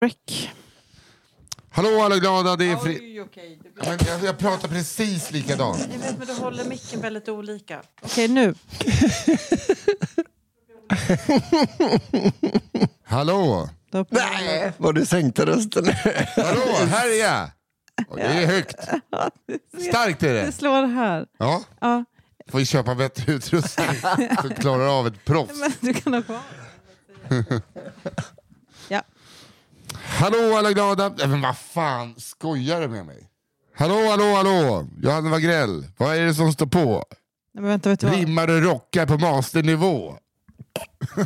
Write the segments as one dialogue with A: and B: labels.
A: Break.
B: Hallå alla glada, det är fri...
A: Oj, okej. Det blir-
B: Men jag, jag pratar precis likadant.
A: Jag vet, men du håller micken väldigt olika. Okej, nu.
B: Hallå,
A: Då
C: Nej, vad du sänkte rösten.
B: hallå, här är jag. Och det är högt. Starkt är
A: Det
B: det.
A: slår här.
B: Ja,
A: Ja,
B: får vi köpa bättre utrustning så vi klarar av ett proffs.
A: men du kan ha kvar.
B: Hallå alla glada. Men vad fan, skojar du med mig? Hallå, hallå, hallå. Johanna Wagrell, vad är det som står på?
A: Nej, men vänta, vet du, vad,
B: Rimmar och rockar på masternivå.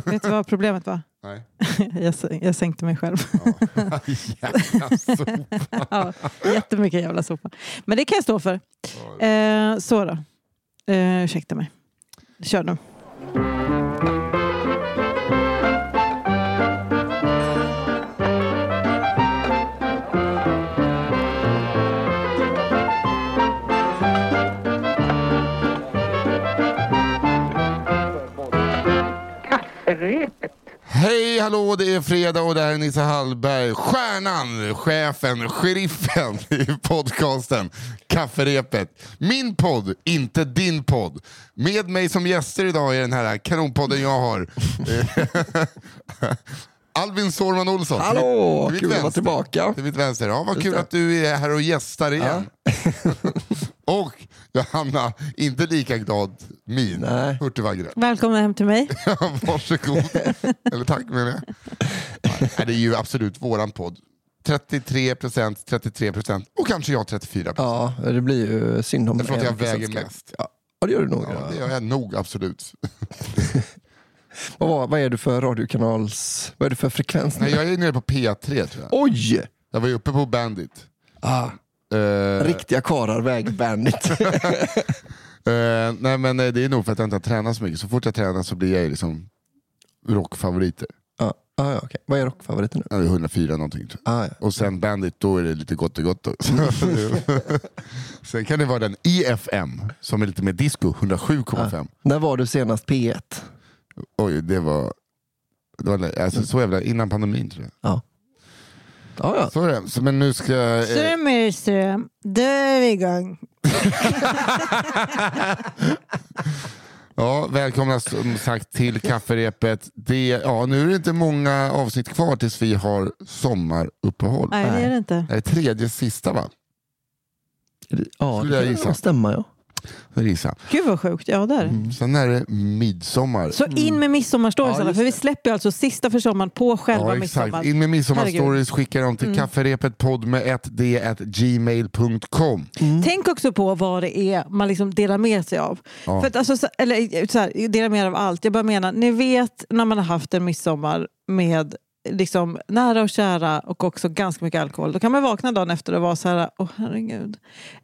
A: vet du vad problemet var?
B: Nej.
A: Jag, sänkte mig själv.
B: Jävla sopa.
A: ja, jättemycket jävla sopa. Men det kan jag stå för. Eh, så då. Eh, ursäkta mig. Kör nu.
B: Hej, hallå, det är fredag och det här är Nisse Hallberg. Stjärnan, chefen, sheriffen i podcasten Kafferepet. Min podd, inte din podd. Med mig som gäster idag i den här kanonpodden jag har. Alvin Sårman Olsson.
C: Hallå, kul att vara
B: vänster.
C: tillbaka.
B: Till mitt vänster. Ja, vad kul
C: det.
B: att du är här och gästar igen. och Johanna, inte lika glad min.
C: Nej.
B: Hurtig Wagrell.
A: Välkomna hem till mig.
B: Ja, Varsågod. Eller tack menar jag. Nej, det är ju absolut våran podd. 33 procent, 33 procent och kanske jag 34 procent.
C: Ja, det blir ju synd om
B: för att jag väger mest.
C: Ja, ja, det gör du nog.
B: Ja, det gör jag nog absolut.
C: Vad, var- vad är du för radiokanals... Vad är du för frekvens?
B: Nej, jag är nere på P3 tror jag.
C: Oj!
B: Jag var ju uppe på Bandit.
C: Ah,
B: Eh,
C: riktiga karlar väger bandit.
B: eh, nej men eh, det är nog för att jag inte har tränat så mycket. Så fort jag tränar så blir jag liksom rockfavoriter.
C: ah, ah, ja, okej. Vad är rockfavoriten nu?
B: Är 104 någonting.
C: Ah, ja.
B: Och sen Bandit, då är det lite gott och gott. också. sen kan det vara den IFM, som är lite mer disco, 107,5.
C: När var du senast P1?
B: Oj, det var... Det var alltså, så jävla innan pandemin tror jag.
C: Ja. Ja, ja.
B: Så är det. Så, men nu ska... Eh,
A: Strömmerström, då är vi igång.
B: ja, välkomna som sagt till kafferepet. Det, ja, nu är det inte många avsnitt kvar tills vi har sommaruppehåll.
A: Nej, det är det inte.
B: Det är tredje sista va?
C: ja
B: Skulle
C: det
B: gissa.
C: kan stämma. Ja.
B: Gissa.
A: Gud vad sjukt. Ja, där.
B: Mm. Sen är det midsommar.
A: Så in med midsommarstories
C: Ja,
A: för vi släpper alltså sista för sommaren på själva
B: Ja,
A: midsommar.
B: exakt. In med midsommarstories, skicka dem till kafferepetpodd med ett d at gmail.com.
A: Tänk också på vad det är man liksom delar med sig av.
B: Ja.
A: För att, alltså, så- eller så här, delar med er av allt. Jag bara menar, ni vet när man har haft en midsommar med liksom, nära och kära och också ganska mycket alkohol. Då kan man vakna dagen efter och vara så här, åh herregud.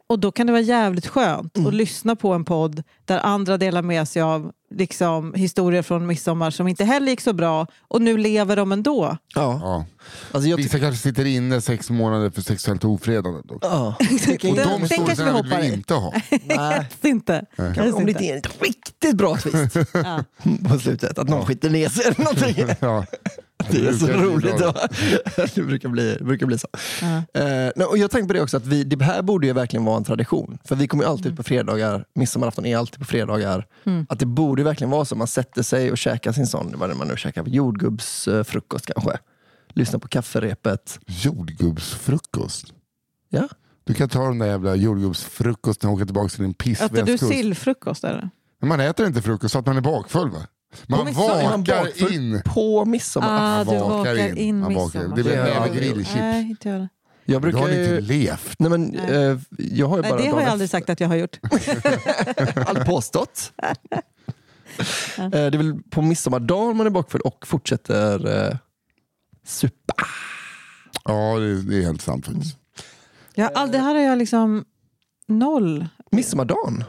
A: Och då kan det vara jävligt skönt att lyssna på en podd där andra delar med sig av liksom, historier från midsommar som inte heller gick så bra och nu lever de ändå.
C: Ja.
B: Ja.
C: Alltså, jag
B: Vissa kanske sitter inne sex månader för sexuellt ofredande. dock.
C: ja.
B: Och
A: Den-
B: de
A: den
B: storiesarna vill vi inte ha.
C: Nej.
A: Inte. Helst
C: Om det
A: inte
C: är en riktigt bra twist
A: Ja.
C: på slutet. Att någon skiter ner sig eller någonting.
B: Ja.
C: Det är så roligt. Det brukar bli, det brukar bli så. Eh, nej, och jag tänkte på det också, att vi, det här borde ju verkligen vara en tradition. För vi kommer ju alltid ut på fredagar, midsommarafton är alltid på fredagar. Att det borde ju verkligen vara så, man sätter sig och käkar sin sån, vad är det man nu käkar, jordgubbsfrukost kanske. Lyssna på kafferepet.
B: Jordgubbsfrukost.
C: Ja.
B: Du kan ta den där jävla jordgubbsfrukosten och åka tillbaka till din
A: Äter du
B: pissvästkust.
A: sillfrukost eller?
B: Man äter inte frukost så att man är bakfull va? Man
A: midsommar
C: man
B: vakar in.
C: På midsommar.
A: Ah, du vakar in
B: Man vakar. Det är väl
C: Ja,
B: grillchips.
A: Nej, inte jag.
C: Jag
B: Du har
C: brukar
B: inte
C: ju...
B: levt.
C: Nej, men,
A: Nej.
C: eh, jag har ju
A: Nej,
C: bara
A: det har jag aldrig sagt att jag har gjort.
C: Aldrig påstått. Eh, Det är väl på midsommardagen man är bakfull och fortsätter eh, supa.
B: Ja, det, det är helt sant faktiskt.
A: Jag, all, det här har jag liksom noll.
C: Midsommardagen.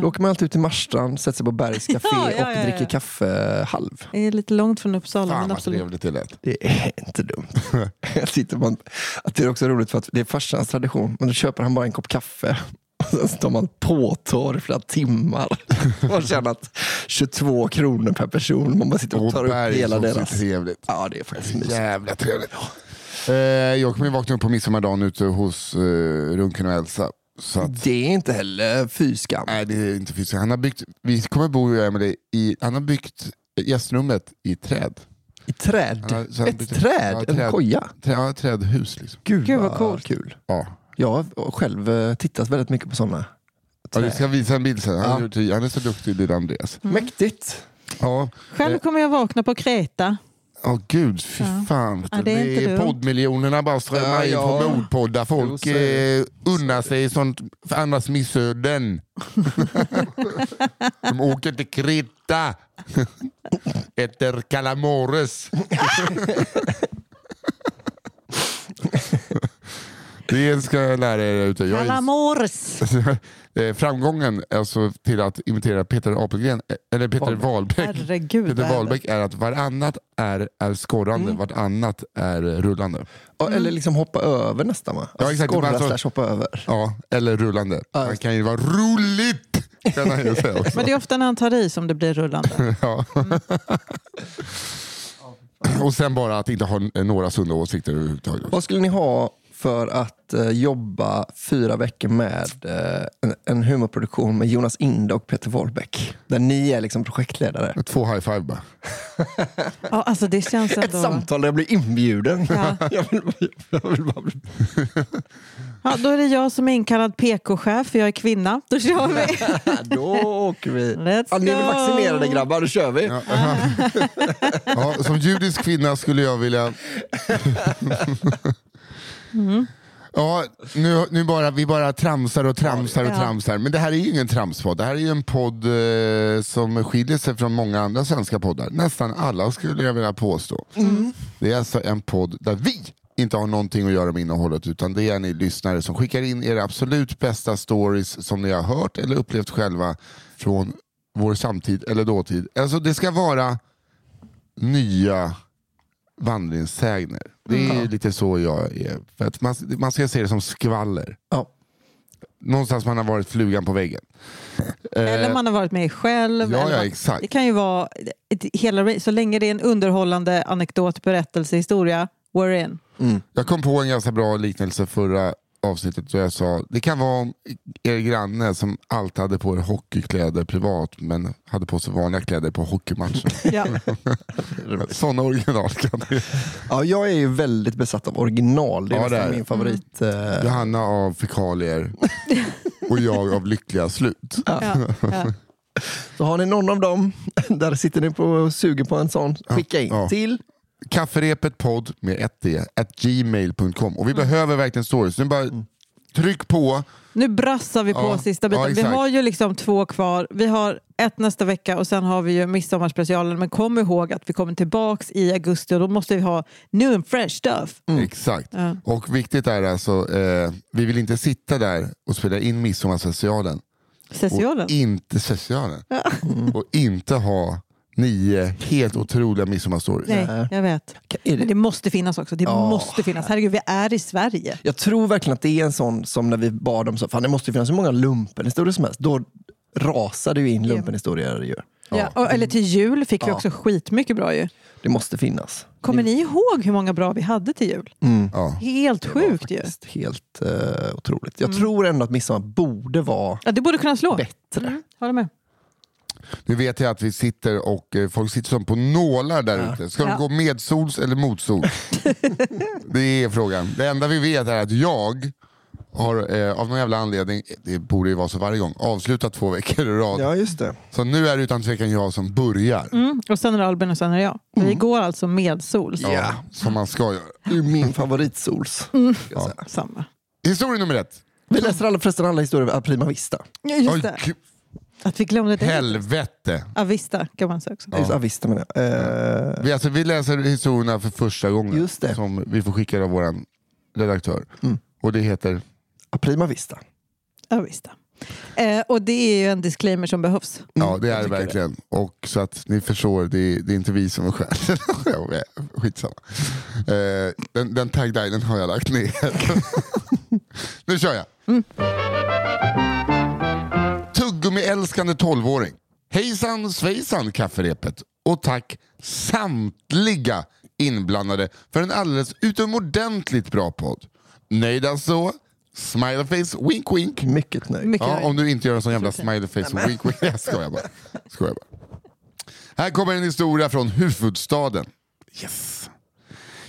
C: Då åker man alltid ut till Marstrand, sätter sig på Bergs café
A: Ja, ja,
C: och dricker kaffe halv.
A: Det är lite långt från Uppsala.
B: Fan
A: men
B: vad
A: absolut.
B: trevligt det lät.
C: Det är inte dumt. Jag sitter på en, att det är också roligt för att det är farsans tradition. Men då köper han bara en kopp kaffe. Och sen står man påtår i flera timmar. Man känner att 22 kronor per person. Man bara sitter och
B: Och
C: tar upp
B: Bergs
C: hela deras.
B: trevligt.
C: Ja, det är faktiskt mysigt.
B: Jävla trevligt. Eh, jag kommer ju vakna upp på midsommardagen ute hos eh, Runken och Elsa. Så att,
C: Det är inte heller fy skam.
B: nej, det är inte fysiskt. Han har byggt, vi kommer bo, jag med dig, i, han har byggt gästrummet i träd.
C: I träd?
B: Han har- så han
C: Ett
B: bytte-
C: träd?
B: ja,
C: En koja?
B: Trä, ja, trädhus liksom.
C: Gud,
A: Gud, vad coolt.
C: kul.
B: Ja.
C: Jag har själv eh, tittat väldigt mycket på sådana.
B: Ja, vi ska visa en bild sen. Han,
C: Ja.
B: gjort det- han är så duktig, lille Andreas.
C: Mäktigt.
B: Ja,
A: Själv kommer jag vakna på Kreta.
B: Åh gud, fy
A: Ja.
B: fan.
A: Ja, det är
B: det är poddmiljonerna bara strömmar
C: Ja,
B: in
C: ja.
B: på mordpoddar. Folk eh, unnar sig sånt för andras missöden. De åker till Kreta. Äter calamores. Det ska jag lära er ute.
A: Kalamores!
B: Eh, framgången alltså, till att imitera Peter Apelgren, eh, eller Peter Wahlbeck.
A: Herregud.
B: Peter
A: vad är?
B: Wahlbeck är att varannat är, är skorrande, vartannat är rullande.
C: Ja, Eller liksom hoppa över nästan va?
B: Ja, exakt.
C: Skorra
B: Alltså-
C: slash hoppa över.
B: Ja, eller rullande.
C: Ja, just
B: kan ju vara roligt! Kan han ju säga också.
A: Men det är ofta när han tar i som det blir rullande.
B: Ja. Och sen bara att inte ha några sunda åsikter överhuvudtaget.
C: Vad skulle ni ha för att eh, jobba fyra veckor med eh, en, en humorproduktion med Jonas Inde och Peter Wahlbeck? Där ni är liksom projektledare.
B: Två high five bara.
A: Ja, alltså det känns
C: Ett
A: ändå...
C: samtal där jag blir inbjuden.
A: Ja.
C: jag vill, jag vill bara bli...
A: Ja, då är det jag som är inkallad PK-chef, för jag är kvinna. Då kör vi!
C: Då åker vi.
A: Let's
C: Ja, ni är väl
A: go.
C: vaccinerade grabbar, då kör vi.
B: Ja. Ja, som judisk kvinna skulle jag vilja... Ja, nu, nu bara, vi bara tramsar och tramsar och tramsar. Men det här är ju ingen tramspodd. Det här är ju en podd eh, som skiljer sig från många andra svenska poddar. Nästan alla skulle jag vilja påstå. Det är alltså en podd där vi inte har någonting att göra med innehållet utan det är ni lyssnare som skickar in era absolut bästa stories som ni har hört eller upplevt själva från vår samtid eller dåtid. Alltså det ska vara nya vandringssägner. Det är lite så jag är. För att man, man ska se det som skvaller.
C: Ja.
B: Någonstans man har varit flugan på väggen.
A: Eller man har varit med själv.
B: ja, ja, exakt.
A: Det kan ju vara hela, så länge det är en underhållande anekdot, berättelse, historia, we're in.
B: Jag kom på en ganska bra liknelse förra avsnittet då jag sa det kan vara om er granne som alltid hade på er hockeykläder privat men hade på sig vanliga kläder på hockeymatchen.
A: Ja.
B: Sådana original kan det
C: Ja, jag är ju väldigt besatt av original. Det är
B: Ja, det är
C: min favorit. eh,
B: Johanna av fekalier och jag av lyckliga slut.
A: Ja, ja.
C: Så har ni någon av dem, där sitter ni på och suger på en sån, skicka in
B: Ja.
C: till
B: Kafferepet podd med ett d, at gmail.com. Och vi
A: Mm.
B: behöver verkligen stories. Nu bara tryck på.
A: Nu brassar vi på
B: Ja,
A: sista biten.
B: ja,
A: vi har ju liksom två kvar. Vi har ett nästa vecka och sen har vi ju midsommarspecialen. Men kom ihåg att vi kommer tillbaks i augusti och då måste vi ha new and fresh stuff.
B: Exakt.
A: Ja.
B: Och viktigt är alltså, eh, vi vill inte sitta där och spela in midsommarspecialen.
A: Specialen.
B: Och inte specialen. Och inte ha nio helt otroliga midsommarstories.
A: Nej, jag vet. Men
C: det,
A: måste finnas också. Det
C: Ja.
A: måste finnas. Herregud, vi är i Sverige.
C: jag tror verkligen att det är en sån som när vi bad om så, fan det måste finnas hur många lumpenhistorier som helst. Då rasade ju in lumpenhistorier ju.
A: Ja. och, eller till jul fick vi
C: Ja.
A: också skitmycket bra ju.
C: Det måste finnas.
A: Kommer ni ihåg hur många bra vi hade till jul?
B: Ja.
A: Helt sjukt ju.
C: Helt eh, otroligt. Jag tror ändå att midsommar borde vara
A: Ja, det borde kunna slå.
C: bättre.
A: Mm, håller med.
B: Nu vet jag att vi sitter och eh, folk sitter som på nålar där ute. Ska
A: Ja.
B: de gå medsols eller motsols? det är frågan. Det enda vi vet är att jag har eh, av någon jävla anledning, det borde ju vara så varje gång, avslutat två veckor i rad.
C: Ja, just det.
B: Så nu är det utan tvekan jag som börjar.
A: Mm. Och sen är det Albin och sen är det jag. Vi går alltså med sols.
B: Ja, som man ska göra.
C: Det är min favoritsols. ska jag säga.
A: Samma.
B: Historia nummer ett.
C: Vi läser alla, förresten alla historier av Prima Vista.
A: Ja, Just det.
B: gud,
A: Att vi glömde det.
B: helvete.
A: Avista kan man säga också.
C: Ja. Just, Avista menar jag. Eh,
B: Vi, alltså, vi läser historierna för första gången.
C: Just det.
B: Som vi får skicka av vår redaktör. Och det heter?
C: Prima Vista.
A: Avista. Eh, och det är ju en disclaimer som behövs.
B: Ja det är det verkligen. Och så att ni förstår, det är, det är inte vi som är skälet. Skitsamma. Eh, den, den taglinen har jag lagt ner. nu kör jag. Tuggummi-älskande 12-åring. Hejsan svejsan kafferepet. Och tack samtliga inblandade för en alldeles utomordentligt bra podd. Nöjda så? Smileyface, wink wink.
C: Mycket nöjd.
A: Mycket
B: Ja,
A: nöjd.
B: om du inte gör en sån jävla smileyface, wink wink. Jag skojar bara. Skojar bara. Här kommer en historia från huvudstaden. Yes.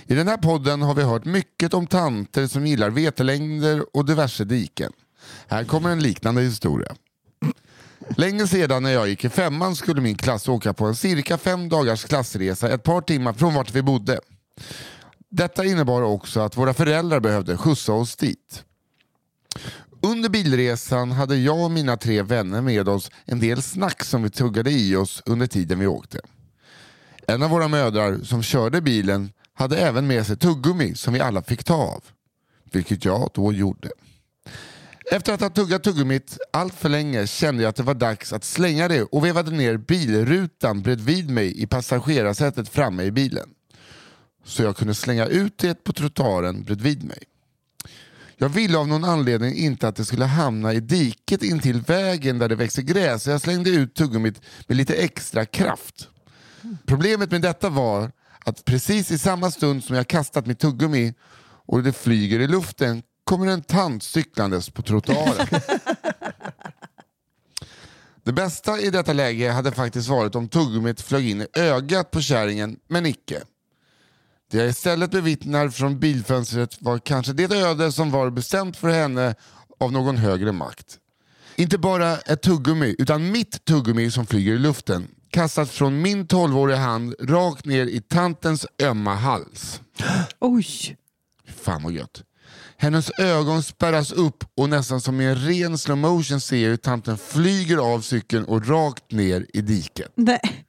B: I den här podden har vi hört mycket om tanter som gillar vetelängder och diverse diken. Här kommer en liknande historia. Länge sedan när jag gick i femman skulle min klass åka på en cirka fem dagars klassresa ett par timmar från vart vi bodde. Detta innebar också att våra föräldrar behövde skjutsa oss dit. Under bilresan hade jag och mina tre vänner med oss en del snack som vi tuggade i oss under tiden vi åkte. En av våra mödrar som körde bilen hade även med sig tuggummi som vi alla fick ta av. Vilket jag då gjorde. Efter att ha tuggat tuggummit allt för länge kände jag att det var dags att slänga det och vevade ner bilrutan bredvid mig i passagerarsätet framme i bilen. Så jag kunde slänga ut det på trottoaren bredvid mig. Jag ville av någon anledning inte att det skulle hamna i diket intill vägen där det växer gräs så jag slängde ut tuggummit med lite extra kraft. Problemet med detta var att precis i samma stund som jag kastat mitt tuggummi och det flyger i luften kommer en tant cyklandes på trottoaren. Det bästa i detta läge hade faktiskt varit om tuggummit flög in i ögat på kärringen, men icke. Det jag istället bevittnar från bilfönstret var kanske det öde som var bestämt för henne av någon högre makt. Inte bara ett tuggummi, utan mitt tuggummi som flyger i luften kastas från min 12-åriga hand rakt ner i tantens ömma hals.
A: Oj!
B: Fan vad gött. Hennes ögon spärras upp och nästan som i en ren slow motion ser jag hur tanten flyger av cykeln och rakt ner i diket.
A: Nej.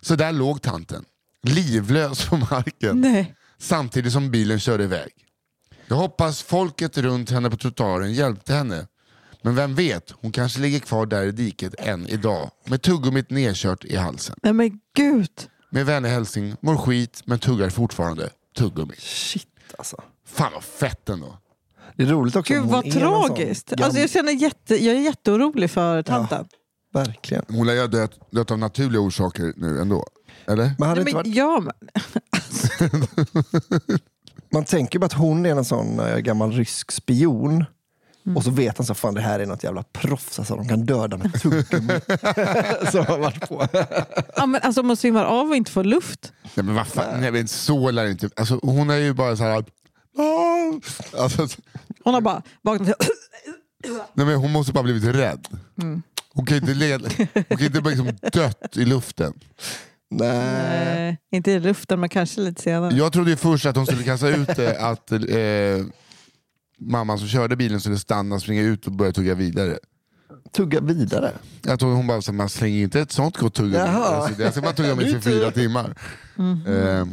B: Så där låg tanten, livlös på marken
A: Nej.
B: samtidigt som bilen körde iväg. Jag hoppas folket runt henne på trottoaren hjälpte henne. Men vem vet, hon kanske ligger kvar där i diket än idag med tuggummit nedkört i halsen.
A: Nej men gud.
B: Med vänlig hälsning, mår skit men tuggar fortfarande tuggummi.
C: Shit alltså.
B: Fan vad fett ändå.
C: Det är roligt också.
A: Gud vad tragiskt. Alltså, jag, känner jätte, jag är jätteorolig för tanten.
C: Verkligen.
B: Hon lär ju ha dött, dött av naturliga orsaker nu ändå. Eller?
C: Men hade
A: Nej,
C: inte
A: men,
C: varit,
A: ja, men,
C: man tänker bara att hon är en sån äh, gammal rysk spion.
A: Mm.
C: Och så vet han så fan det här är något jävla proffs. Alltså, de kan döda med tuggummi. Som har varit på.
A: ja, men alltså, om man svimmar av och inte får luft.
B: Nej men vad fan, nej, men så lär det inte... Alltså, hon är ju bara så här... Alltså,
A: Hon har bara vaknat
B: nej, men hon måste bara blivit rädd.
A: Mm.
B: Hon kan inte, leda, hon kan inte bara liksom dött i luften.
C: Nej.
A: Eh, inte i luften men kanske lite senare.
B: Jag trodde ju först att hon skulle kasta ut det, att eh, mamman som körde bilen skulle stanna, springa ut och börja tugga vidare.
C: Tugga vidare.
B: Jag tror hon bara, så, man slänger inte ett sånt gott tuggummi.
C: Jaha.
B: Alltså, jag ska bara tugga med i fyra timmar.
A: Mhm.
B: Eh,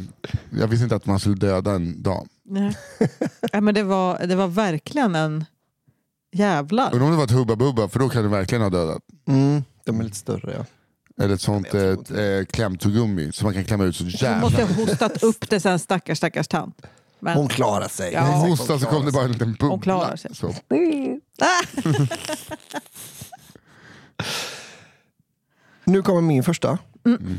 B: jag visste inte att man skulle döda en dam.
A: Nej. Ja, men det, var, det var verkligen en jävlar.
B: Undrar om det var ett Hubba Bubba, för då kan det verkligen ha dödat.
C: Mm, de är lite större ja.
B: Eller ett sånt
C: inte
B: eh, klämtuggummi som man kan klämma ut så
A: Hon
B: jävla...
A: måste ha hostat upp det sen stackars stackars tant. Men,
C: Hon klarar sig.
A: Ja.
B: Hon
C: Hon
B: hostade så kom det bara en liten bubbla.
A: Hon klarar sig.
B: Så.
C: Nu kommer min första.
A: Mm.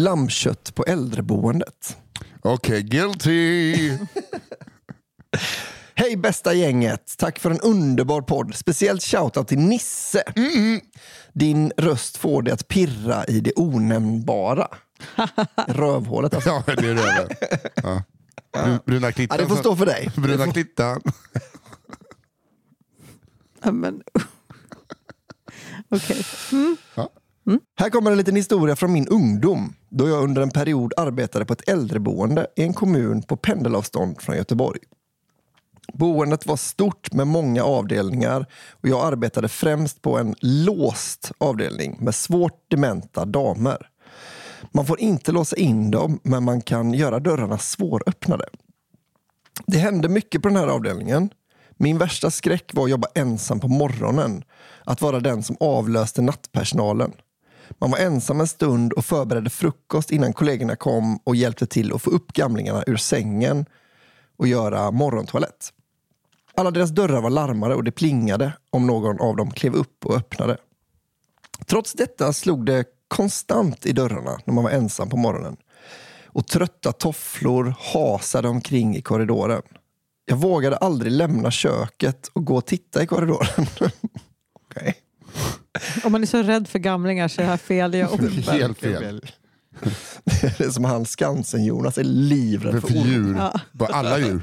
C: Lammkött på äldreboendet.
B: Okej, guilty!
C: Hej bästa gänget! Tack för en underbar podd. Speciellt shoutout till Nisse. Din röst får det att pirra i det onämnbara. Rövhålet alltså.
B: ja, det är röven. Ja. Bru- Bruna
C: Ja,
B: klittan.
C: det får stå för dig.
B: Bruna klittan.
A: Ja, men... Okej. Mm.
C: Här kommer en liten historia från min ungdom då jag under en period arbetade på ett äldreboende i en kommun på pendelavstånd från Göteborg. Boendet var stort med många avdelningar och jag arbetade främst på en låst avdelning med svårt dementa damer. Man får inte låsa in dem, men man kan göra dörrarna svåröppnade. Det hände mycket på den här avdelningen. Min värsta skräck var att jobba ensam på morgonen. Att vara den som avlöste nattpersonalen. Man var ensam en stund och förberedde frukost innan kollegorna kom och hjälpte till att få upp gamlingarna ur sängen och göra morgontoalett. Alla deras dörrar var larmade och det plingade om någon av dem klev upp och öppnade. Trots detta slog det konstant i dörrarna när man var ensam på morgonen. och trötta tofflor hasade omkring i korridoren. Jag vågade aldrig lämna köket och gå och titta i korridoren. okay.
A: Om man är så rädd för gamlingar så är det här fel jobb.
B: Helt fel.
C: Det är som han Skansen-Jonas är livrädd för
B: för djur.
A: Ja.
B: Bara alla djur.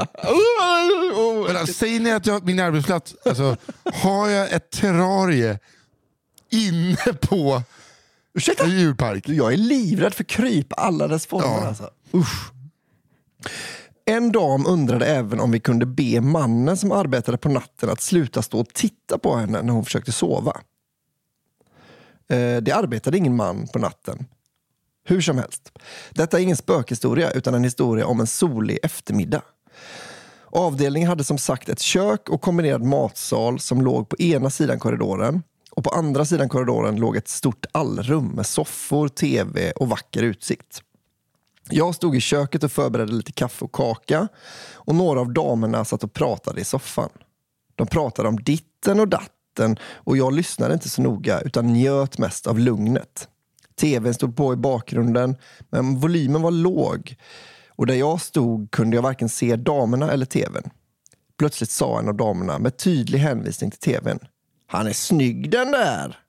B: Men alltså, säger ni att jag, min arbetsplats, alltså, har jag ett terrarie inne på
C: Ursäkta?
B: en djurpark?
C: Jag är livrädd för kryp, alla dess former.
B: Ja.
C: Alltså. Usch. En dam undrade även om vi kunde be mannen som arbetade på natten att sluta stå och titta på henne när hon försökte sova. Eh, det arbetade ingen man på natten. Hur som helst. Detta är ingen spökhistoria utan en historia om en solig eftermiddag. Avdelningen hade som sagt ett kök och kombinerad matsal som låg på ena sidan korridoren och på andra sidan korridoren låg ett stort allrum med soffor, tv och vacker utsikt. Jag stod i köket och förberedde lite kaffe och kaka och några av damerna satt och pratade i soffan. De pratade om ditten och datten och jag lyssnade inte så noga utan njöt mest av lugnet. Tvn stod på i bakgrunden men volymen var låg och där jag stod kunde jag varken se damerna eller tvn. Plötsligt sa en av damerna med tydlig hänvisning till tvn. Han är snygg den där!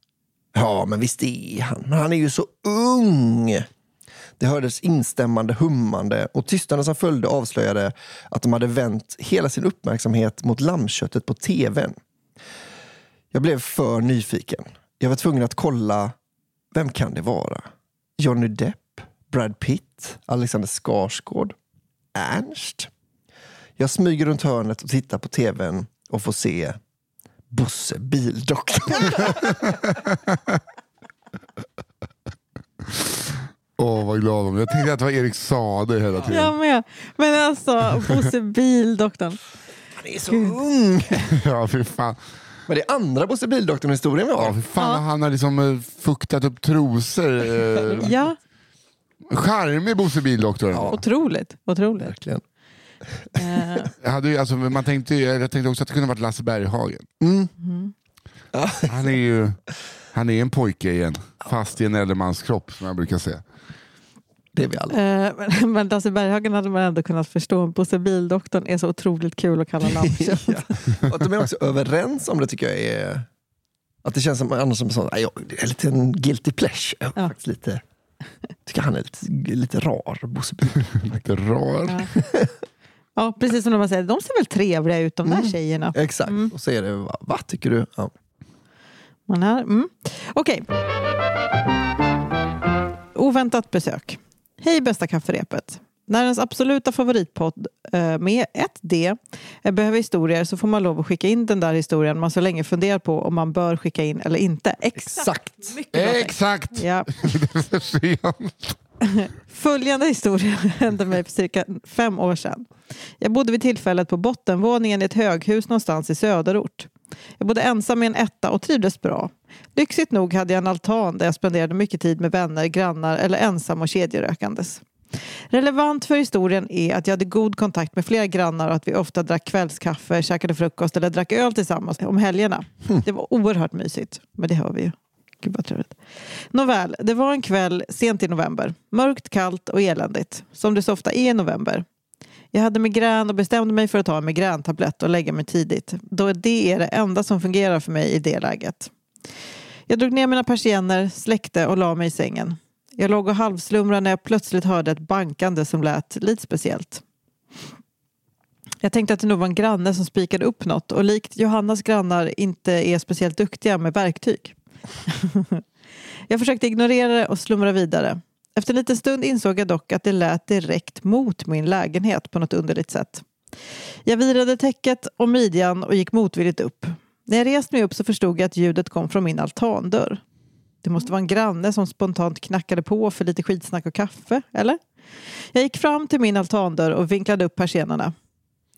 C: Ja, men visst är han. Men han är ju så ung! Det hördes instämmande hummande och tystnaden som följde avslöjade att de hade vänt hela sin uppmärksamhet mot lammköttet på tvn. Jag blev för nyfiken. Jag var tvungen att kolla, vem kan det vara? Johnny Depp? Brad Pitt? Alexander Skarsgård? Ernst? Jag smyger runt hörnet och tittar på tvn och får se Bosse Bildoktorn.
B: Åh, vad glad blev. Jag tänkte att det var Erik Sade hela tiden.
A: Jag med. Men alltså, Bosse Bildoktorn.
C: Han är så ung!
B: Ja, fy fan.
C: Men det är andra Bosse Bildoktorn-historien vi
B: Ja,
C: har.
B: fy fan han har liksom eh, fuktat upp trosor. Eh,
A: Ja,
B: charmig Bosse Bildoktorn.
C: Ja.
A: otroligt. otroligt.
C: Verkligen.
A: Eh,
B: Jag, hade alltså, man tänkte, ju- jag tänkte också att det kunde varit Lasse Berghagen.
C: Mm. Ja.
B: Han är ju han är en pojke igen, fast i en äldre mans kropp som jag brukar säga.
C: Det är vi alla.
A: eh, men- men Lasse Berghagen hade man ändå kunnat förstå. Bosse Bildoktorn är så otroligt kul att kalla lammkött.
C: ja. Och att de är också överens om det tycker jag är... Att det känns som annars som sånt, ja, det är lite en guilty pleasure. Jag
A: Ja.
C: faktiskt lite, tycker han är lite, lite rar, Bosse.
B: Lite rar.
A: Ja. ja, precis som de säger. De ser väl trevliga ut de där
C: Mm.
A: tjejerna.
C: Exakt.
A: Mm.
C: Och så är det, va, vad tycker du? Ja.
A: Man här. Mm. Okej. Oväntat besök. Hej bästa kafferepet. När ens absoluta favoritpodd eh, med ett D eh, behöver historier så får man lov att skicka in den där historien man så länge funderar på om man bör skicka in eller inte. Exakt.
C: Exakt.
A: Ja. Följande historia hände mig för cirka fem år sedan. Jag bodde vid tillfället på bottenvåningen i ett höghus någonstans i söderort. Jag bodde ensam i en etta och trivdes bra. Lyxigt nog hade jag en altan där jag spenderade mycket tid med vänner, grannar eller ensam och kedjerökandes. Relevant för historien är att jag hade god kontakt med flera grannar och att vi ofta drack kvällskaffe, käkade frukost eller drack öl tillsammans om helgerna. Det var oerhört mysigt, men det hör vi ju. Gud vad trevligt. Nåväl, det var en kväll sent i november. Mörkt, kallt och eländigt. Som det så ofta är i november. Jag hade migrän och bestämde mig för att ta en migräntablett och lägga mig tidigt. Då det är det enda som fungerar för mig i det läget. Jag drog ner mina persienner, släckte och la mig i sängen. Jag låg och halvslumrade när jag plötsligt hörde ett bankande som lät lite speciellt. Jag tänkte att det nog var en granne som spikade upp något och likt Johannas grannar inte är speciellt duktiga med verktyg. jag försökte ignorera det och slumra vidare. Efter en liten stund insåg jag dock att det lät direkt mot min lägenhet på något underligt sätt. Jag virade täcket och midjan och gick motvilligt upp. När jag reste mig upp så förstod jag att ljudet kom från min altandörr. Det måste vara en granne som spontant knackade på för lite skitsnack och kaffe, eller? Jag gick fram till min altandörr och vinklade upp persiennerna.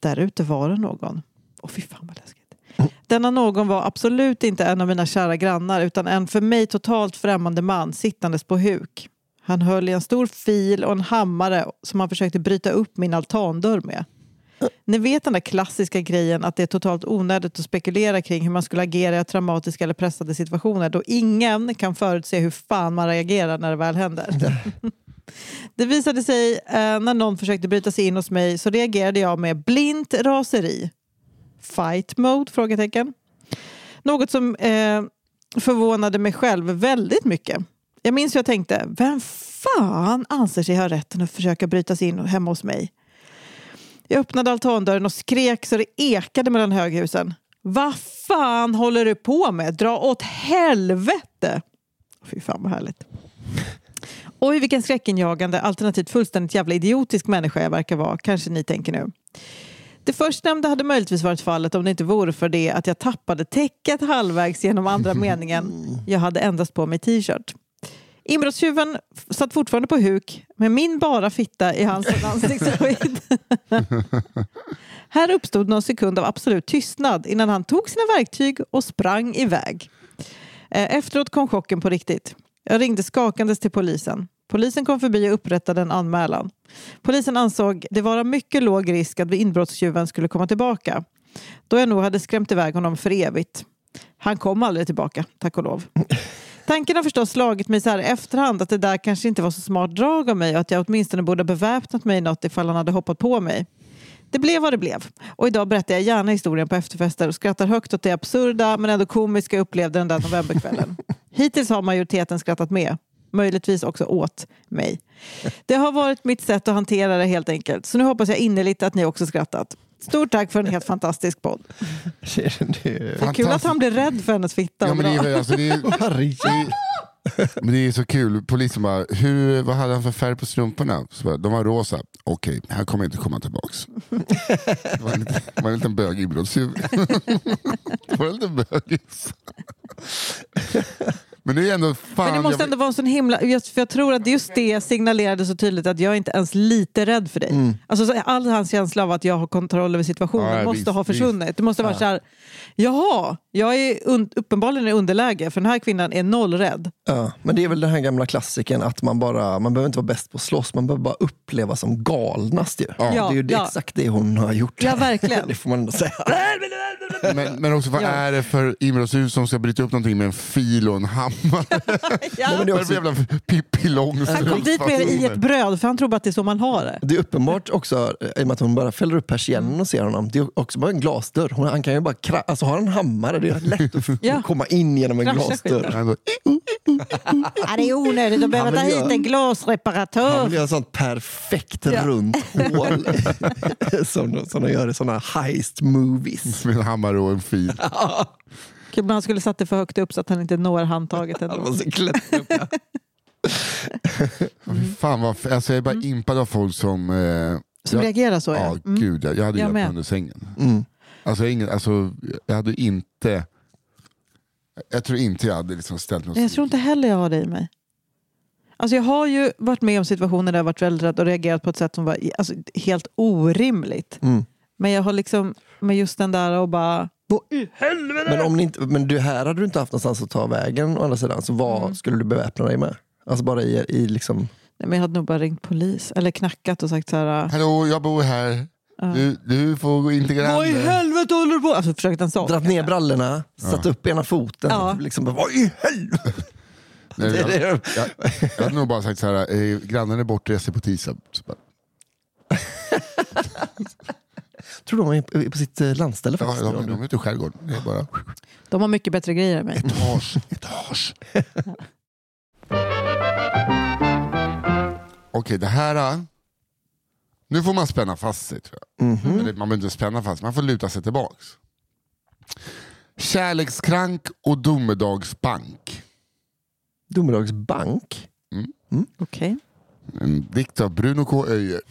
A: Där ute var det någon. Åh fy fan vad läskigt. Denna någon var absolut inte en av mina kära grannar utan en för mig totalt främmande man sittandes på huk. Han höll i en stor fil och en hammare som han försökte bryta upp min altandörr med. Ni vet den där klassiska grejen att det är totalt onödigt att spekulera kring hur man skulle agera i traumatiska eller pressade situationer då ingen kan förutse hur fan man reagerar när det väl händer. Det visade sig eh, när någon försökte bryta sig in hos mig så reagerade jag med blint raseri. Fight mode? Frågetecken. Något som eh, förvånade mig själv väldigt mycket. Jag minns hur jag tänkte, vem fan anser sig ha rätten att försöka bryta sig in hemma hos mig? Jag öppnade altandörren och skrek så det ekade mellan höghusen. Vad fan håller du på med? Dra åt helvete! Fy fan vad härligt. Oj vilken skräckinjagande, alternativt fullständigt jävla idiotisk människa jag verkar vara, kanske ni tänker nu. Det förstnämnda hade möjligtvis varit fallet om det inte vore för det att jag tappade täcket halvvägs genom andra meningen. Jag hade endast på mig t-shirt. Inbrottstjuven satt fortfarande på huk med min bara fitta i hans ansiktshöjd. Här uppstod någon sekund av absolut tystnad innan han tog sina verktyg och sprang iväg. Eh, efteråt kom chocken på riktigt. Jag ringde skakandes till polisen. Polisen kom förbi och upprättade en anmälan. Polisen ansåg det vara mycket låg risk att inbrottstjuven skulle komma tillbaka. Då jag nog hade skrämt iväg honom för evigt. Han kom aldrig tillbaka, tack och lov. Tanken har förstås slagit mig så här i efterhand att det där kanske inte var så smart drag av mig och att jag åtminstone borde ha beväpnat mig något ifall han hade hoppat på mig. Det blev vad det blev. Och idag berättar jag gärna historien på efterfester och skrattar högt åt det absurda men ändå komiska jag upplevde den där novemberkvällen. Hittills har majoriteten skrattat med. Möjligtvis också åt mig. Det har varit mitt sätt att hantera det helt enkelt. Så nu hoppas jag innerligt att ni också skrattat. Stort tack för en helt fantastisk podd.
C: Det är-
A: kul att han blir rädd för hennes fitta.
B: Ja, men det, är, alltså, det, är, men det är så kul. Polisen bara, hur, vad hade han för färg på strumporna? Så bara, de var rosa. Okej, han kommer inte komma tillbaks. Det var en liten, var en liten bög inbrottstjuv. Det var en liten bögis. Men det är ändå fan...
A: Men det måste
B: jag-
A: ändå vara en sån himla... Just för jag tror att just det signalerade så tydligt att jag är inte ens lite rädd för dig.
B: Mm.
A: Alltså, så all hans känsla av att jag har kontroll över situationen
B: Ja,
A: måste
B: visst,
A: ha försvunnit. Det måste vara så här, jaha, jag är un- uppenbarligen i underläge för den här kvinnan är noll rädd.
C: Ja, men det är väl den här gamla klassiken att man bara, man behöver inte vara bäst på att slåss, man behöver bara uppleva som galnast ju.
B: Ja.
C: det är ju det,
A: Ja.
C: exakt det hon har gjort.
A: Ja, verkligen.
C: det får man ändå säga.
B: Men, men också vad
A: Ja.
B: är det för inbrottstjuv som ska bryta upp någonting med en fil och en hammare?
A: Ja.
C: men det är också-
B: jävla Pippi Långstrump?
A: Han kom dit med i ett bröd för han tror bara att det är så man har det.
C: Det är uppenbart också, i och med att hon bara fäller upp persiennen och ser honom, det är också bara en glasdörr. Hon, han kan ju bara kra- alltså har han en hammare, det är lätt att
A: Ja.
C: komma in genom en
A: Krascha
C: glasdörr.
B: Han bara,
A: Ja, det är onödigt att behöva
C: Han
A: ta hit en glasreparatör.
C: Han vill göra sånt perfekt
A: Ja.
C: runt hål som, som de gör i såna heist movies.
B: med en hammare och en fil.
A: Han skulle satt det för högt upp så att han inte når handtaget
C: Han
A: ändå.
C: måste klättra upp. Ja.
B: Fan vad, alltså jag är bara impad av folk som... Eh,
A: Som
B: jag,
A: reagerar så
B: ja,
A: ja. Mm.
B: gud jag, jag hade
A: Jag
B: under sängen.
C: Mm.
B: Alltså, jag, ingen, alltså, jag hade inte... Jag tror inte jag hade liksom ställt mig
A: Jag tror inte heller jag har det i mig. Alltså jag har ju varit med om situationer där jag varit väldigt rädd och reagerat på ett sätt som var alltså, helt orimligt.
C: Mm.
A: Men jag har liksom, med just den där och bara... Vad i helvete?
C: Men, om ni inte, men du, här hade du inte haft någonstans att ta vägen å andra sidan, så vad
A: Mm.
C: skulle du beväpna dig med? Alltså bara i, i liksom...
A: Nej, men jag hade nog bara ringt polis eller knackat och sagt så här...
B: Hallå, jag bor här.
A: Ja.
B: Du, du får gå in till
A: Vad i
B: grannen.
A: helvete håller du på Alltså försökt en sån.
C: Dragit ner brallorna, satt upp ena foten.
A: Ja.
C: Liksom, vad i helvete?
B: Nej,
C: Det-
B: jag, jag, jag hade nog bara sagt så här, eh, grannen är bortrest på tisdag.
C: Tror de är på- på sitt eh, landställe
B: Ja,
C: faktiskt.
B: de, de är ute i skärgården. Det är bara
A: De har mycket bättre grejer än mig.
B: etage, etage. Okej, det här... äh, Nu får man spänna fast sig tror jag.
C: Mhm.
B: Eller man behöver inte spänna fast, man får luta sig tillbaks. Kärlekskrank och domedagsbank.
C: Domedagsbank.
A: Okej.
B: En dikt av Bruno K. Öijer.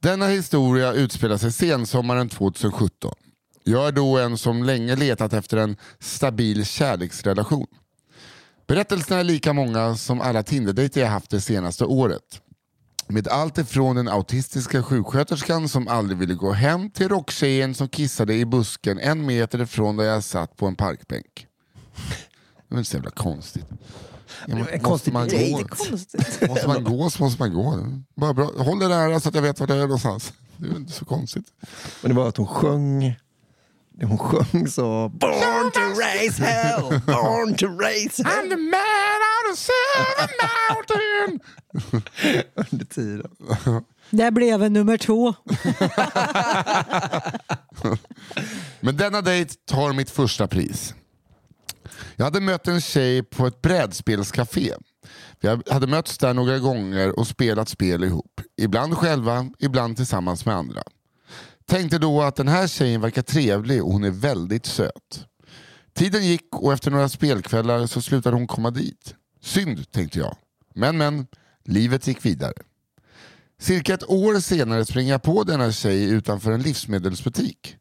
B: Denna historia utspelar sig sensommaren 2017. Jag är då en som länge letat efter en stabil kärleksrelation. Berättelserna är lika många som alla Tinder-dejter jag haft det senaste året. Med allt ifrån den autistiska sjuksköterskan som aldrig ville gå hem till rocktjejen som kissade i busken en meter ifrån där jag satt på en parkbänk. Det var inte så jävla konstigt. Ja, men
C: en
B: måste man gå?
A: Det är konstigt.
B: Måste man gå så måste man gå. Bara bra. Håll det nära så att jag vet var det är någonstans. Det är inte så konstigt.
C: Men det var att hon sjöng hon sjöng så Born to raise hell, born to raise hell.
B: the man out of seven mountain.
C: Under tiden.
A: Det blev en nummer två.
B: Men denna dejt tar mitt första pris. Jag hade mött en tjej på ett brädspelscafé. Vi hade mötts där några gånger och spelat spel ihop. Ibland själva, ibland tillsammans med andra. Tänkte då att den här tjejen verkar trevlig och hon är väldigt söt. Tiden gick och efter några spelkvällar så slutade hon komma dit. Synd, tänkte jag. Men men, livet gick vidare. Cirka ett år senare springer jag på denna tjej utanför en livsmedelsbutik.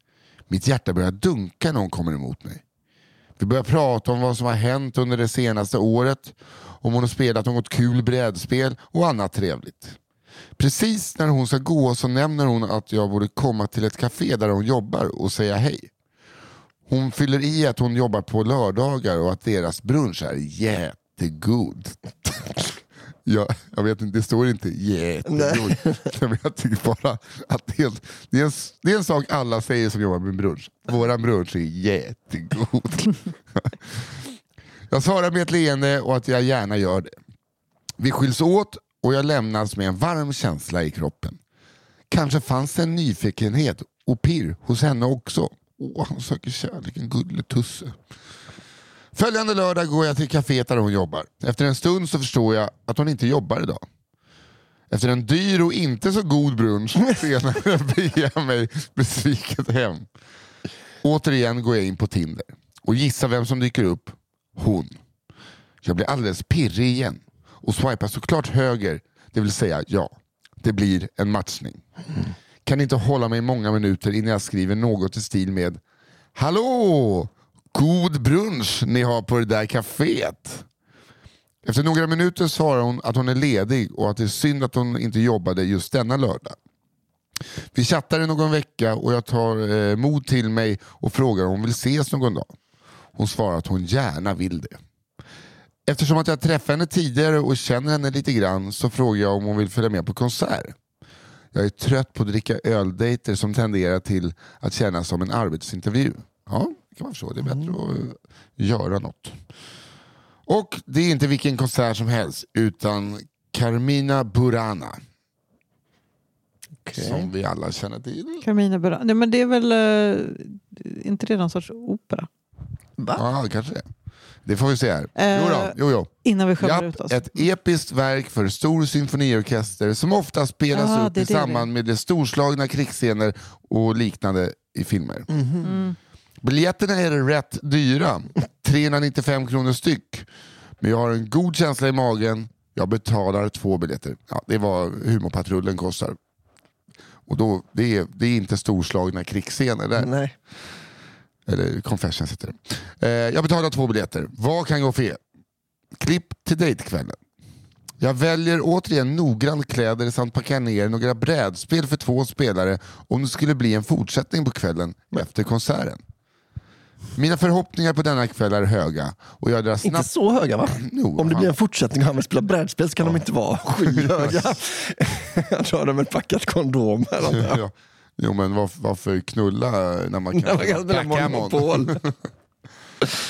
B: Mitt hjärta börjar dunka när hon kommer emot mig. Vi börjar prata om vad som har hänt under det senaste året, om hon har spelat något kul brädspel och annat trevligt. Precis när hon ska gå så nämner hon att jag borde komma till ett café där hon jobbar och säga hej. Hon fyller i att hon jobbar på lördagar och att deras brunch är jättegod. Jag, jag vet inte, det står inte jättegod. Men jag tycker bara att det är, en- det, är en, det är en sak alla säger som jobbar med brunch. Våran brunch är jättegod. Jag svarar med ett leende och att jag gärna gör det. Vi skiljs åt och jag lämnas med en varm känsla i kroppen. Kanske fanns det en nyfikenhet och pirr hos henne också. Åh, han söker kärlek, en gulletusse. Följande lördag går jag till kaféet där hon jobbar. Efter en stund så förstår jag att hon inte jobbar idag. Efter en dyr och inte så god brunch senare beger jag mig besviket hem. Återigen går jag in på Tinder och gissa vem som dyker upp. Hon. Jag blir alldeles pirrig igen och swipar såklart höger, det vill säga ja. Det blir en matchning. Kan inte hålla mig många minuter innan jag skriver något i stil med Hallå! God brunch ni har på det där kaféet. Efter några minuter svarar hon att hon är ledig och att det är synd att hon inte jobbade just denna lördag. Vi chattar i någon vecka och jag tar eh, mod till mig och frågar om hon vill ses någon dag. Hon svarar att hon gärna vill det. Eftersom att jag träffade henne tidigare och känner henne lite grann så frågar jag om hon vill följa med på konsert. Jag är trött på att dricka öldejter som tenderar till att kännas som en arbetsintervju. Ja, det kan man förstå. Det är bättre att eh, göra något. Och det är inte vilken konsert som helst utan Carmina Burana. Som vi alla känner till.
A: Carmina Burana. Nej, men det är väl eh, inte det någon sorts opera?
C: Va?
B: Ja, kanske det. Det får vi se här.
A: Eh,
B: Jo då, jo, jo.
A: Innan vi skämmer ut oss.
B: ett episkt verk för stor symfoniorkester som ofta spelas
A: Ah,
B: upp i
A: det
B: samband med de storslagna krigsscener och liknande i filmer.
A: Mm.
B: Biljetterna är rätt dyra, 395 kronor styck. Men jag har en god känsla i magen, jag betalar två biljetter. Ja, det är vad Humorpatrullen kostar. Och då, det, är, det är inte storslagna krigsscener där.
C: Nej.
B: Eller Confessions heter det. Eh, jag betalar två biljetter. Vad kan gå fel? Klipp till dejtkvällen. Jag väljer återigen noggrant kläder samt packar ner några brädspel för två spelare om det skulle bli en fortsättning på kvällen efter konserten. Mina förhoppningar på denna kväll är höga och jag drar
C: Inte
B: snabbt...
C: så höga va?
B: Jo,
C: Om det blir en fortsättning och han vill spela brädspel så kan de inte vara skyhöga. Jag drar dem ett packat kondom. Eller
B: ja. Jo men varför, varför knulla när man
C: När
B: kan
C: spela
B: backgammon?
C: Monopol.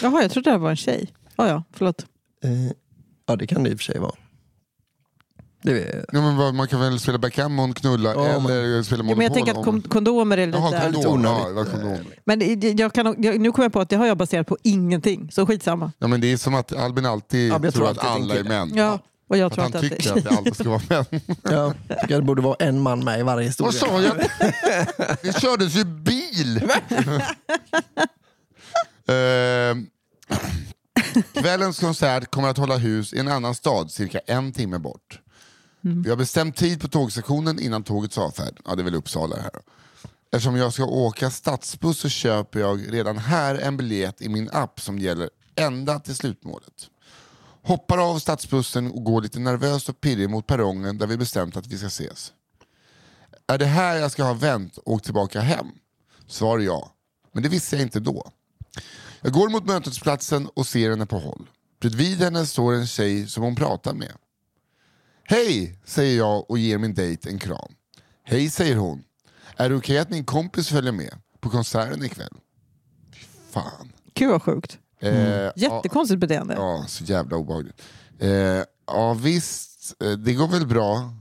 A: Jaha, jag trodde det här var en tjej. Oh, ja, förlåt.
C: Eh, Ja, det kan det i och för sig vara. Det
B: Ja, men vad, man kan väl spela backgammon, knulla
C: Ja, man-
B: eller spela
A: Ja,
B: Monopol?
A: men jag tänker att
B: om-
A: kon- kondomer är lite...
B: Jaha, kondom. Ja, kondom.
A: Men jag kan, jag, nu kommer jag på att det har jag baserat på ingenting, så skitsamma.
B: Ja, men det är som att Albin alltid
C: Ja,
B: tror
C: tror
B: att alla är män.
A: Ja, och jag
B: Att
A: tror
B: han
A: att
B: tycker att det alltid ska vara män.
C: ja, det borde vara en man med i varje historia.
B: Vad sa jag? Det kördes ju bil! Ehm, Kvällens konsert kommer att hålla hus i en annan stad cirka en timme bort. Mm. Vi har bestämt tid på tågstationen innan tågets avfärd. Ja, det är väl Uppsala här. Eftersom jag ska åka stadsbuss så köper jag redan här en biljett i min app som gäller ända till slutmålet. Hoppar av stadsbussen och går lite nervöst och pirrig mot perrongen där vi bestämt att vi ska ses. Är det här jag ska ha vänt och åkt tillbaka hem? Svar ja. Men det visste jag inte då. Jag går mot mötesplatsen och ser henne på håll. Bredvid henne står en tjej som hon pratar med. Hej, säger jag och ger min dejt en kram. Hej, säger hon. Är det okej att min kompis följer med på konserten ikväll? Fy Fan.
A: Gud vad sjukt.
B: Eh, ja,
A: Jättekonstigt beteende.
B: Ja, så jävla obehagligt. Eh, ja visst, eh, det går väl bra.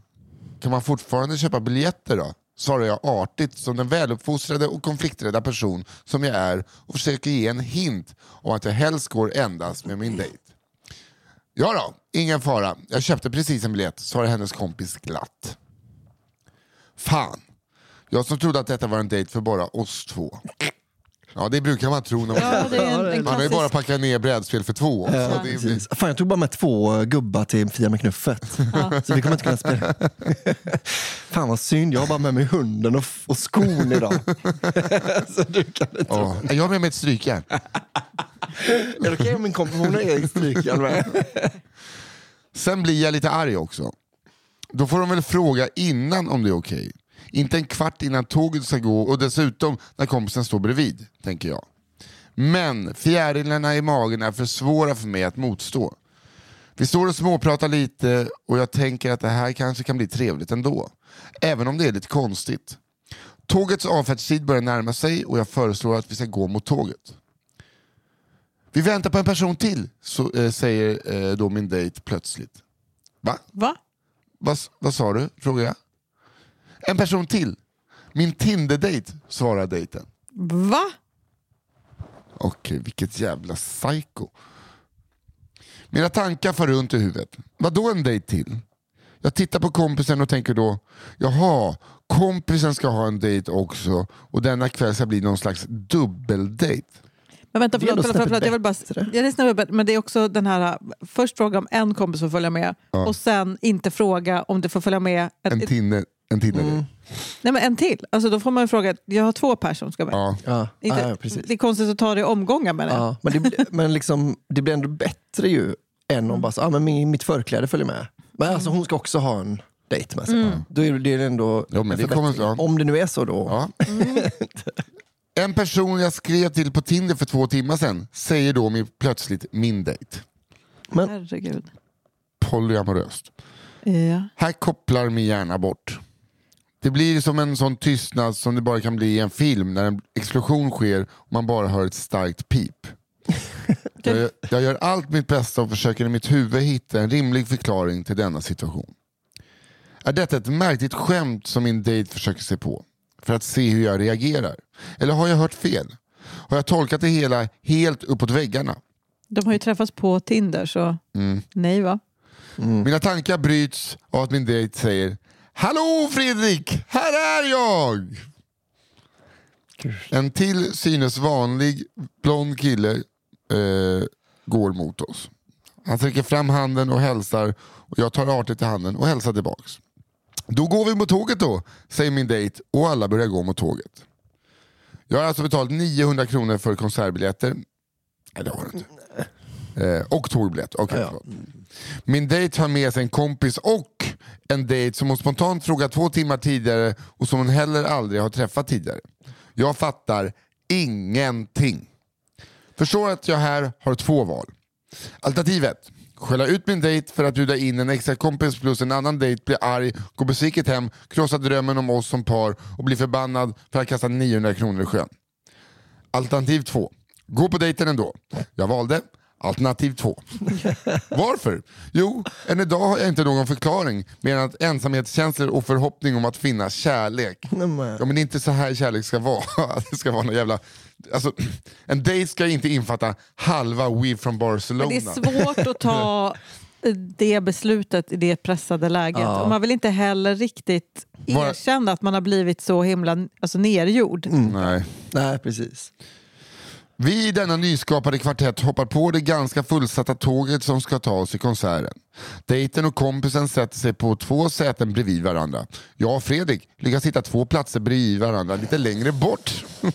B: Kan man fortfarande köpa biljetter då? Svarar jag artigt som den väluppfostrade och konflikträdda person som jag är och försöker ge en hint om att jag helst går endast med min dejt. Ja då, ingen fara. Jag köpte precis en biljett, svarar hennes kompis glatt. Fan, jag som trodde att detta var en dejt för bara oss två. Ja, det brukar man tro när man...
A: Ja, det är en, en
B: Man har ju bara packat ner brädspel för två.
C: Ja,
B: det är,
C: precis. Fan, jag tog bara med två gubbar till Fia med knuffet. Så vi kommer inte kunna spela. Fan vad synd, jag har bara med mig hunden och, och skon idag. så du kan inte...
B: ja. Jag har med mig ett strykjärn.
C: Är det okej om min kompis hon har strykjärn med?
B: Sen blir jag lite arg också. Då får de väl fråga innan om det är okej. Inte en kvart innan tåget ska gå och dessutom när kompisen står bredvid, tänker jag. Men fjärilarna i magen är för svåra för mig att motstå. Vi står och småpratar lite och jag tänker att det här kanske kan bli trevligt ändå. Även om det är lite konstigt. Tågets avfärdstid börjar närma sig och jag föreslår att vi ska gå mot tåget. Vi väntar på en person till, så, eh, säger eh, då min dejt plötsligt. Va?
A: Va?
B: Vad, vad sa du? frågar jag. En person till. Min Tinder-dejt, svarar dejten.
A: Va?
B: Okej, vilket jävla psycho. Mina tankar far runt i huvudet. Vad då en dejt till? Jag tittar på kompisen och tänker då, jaha, kompisen ska ha en dejt också och denna kväll ska bli någon slags dubbeldejt.
A: Men vänta,
C: Det är
A: förlåt, förlåt, förlåt,
C: snäppet
A: jag vill bara... Ja, det är snäppet bättre, men det är också den här... Först fråga om en kompis får följa med och sen inte fråga om det får följa med en,
B: En Tinder, en Tinder
C: Mm.
A: nej, men en till. Alltså, då får man ju fråga, jag har två personer som ska med.
B: Ja.
C: Ja,
A: Inte,
C: ja, precis.
A: det är konstigt att ta det i omgångar med det.
C: Ja, men det, blir- men liksom, det blir ändå bättre ju än om bara så, ah, men min, mitt förkläde följer med. Men alltså, hon ska också ha en dejt med sig. Då är det ändå
B: Jo, det kommer- ja.
C: Om det nu är så då.
B: En person jag skrev till på Tinder för två timmar sedan säger då min, plötsligt min dejt.
C: Men
A: Herregud.
B: Polyamoröst.
A: Ja.
B: Här kopplar min hjärna bort. Det blir som en sån tystnad som det bara kan bli i en film när en explosion sker och man bara hör ett starkt pip. Jag gör, jag gör allt mitt bästa och försöker i mitt huvud hitta en rimlig förklaring till denna situation. Är detta ett märkligt skämt som min dejt försöker sig på? För att se hur jag reagerar? Eller har jag hört fel? Har jag tolkat det hela helt uppåt väggarna?
A: De har ju träffats på Tinder, så
B: Mm.
A: nej va?
B: Mina tankar bryts av att min dejt säger Hallå Fredrik, här är jag! En till synes vanlig blond kille eh, går mot oss. Han sträcker fram handen och hälsar och jag tar artigt i handen och hälsar tillbaks. Då går vi mot tåget då, säger min dejt och alla börjar gå mot tåget. Jag har alltså betalat 900 kronor för konsertbiljetter. Nej det har du inte. Eh, och tågbiljett. Okej,
C: Ja, ja.
B: Min dejt har med sig en kompis och en dejt som hon spontant frågat två timmar tidigare och som hon heller aldrig har träffat tidigare. Jag fattar ingenting. Förstår att jag här har två val. Alternativ 1. Skälla ut min dejt för att bjuda in en extra kompis plus en annan dejt, bli arg, gå besviket hem, krossa drömmen om oss som par och bli förbannad för att kasta 900 kronor i sjön. Alternativ 2. Gå på dejten ändå. Jag valde alternativ 2. Varför? Jo, än idag har jag inte någon förklaring mer än att ensamhetskänslor och förhoppning om att finna kärlek. Ja, men det är inte så här kärlek ska vara. Det ska vara någon jävla... Alltså, en dejt ska inte infatta halva We from Barcelona.
A: Men det är svårt att ta det beslutet i det pressade läget.
C: Ja.
A: Och man vill inte heller riktigt erkänna att man har blivit så himla alltså, nergjord.
B: Nej.
C: Nej, precis.
B: Vi i denna nyskapade kvartett hoppar på det ganska fullsatta tåget som ska ta oss i konserten. Dejten och kompisen sätter sig på två säten bredvid varandra. Jag och Fredrik lyckas hitta två platser bredvid varandra lite längre bort.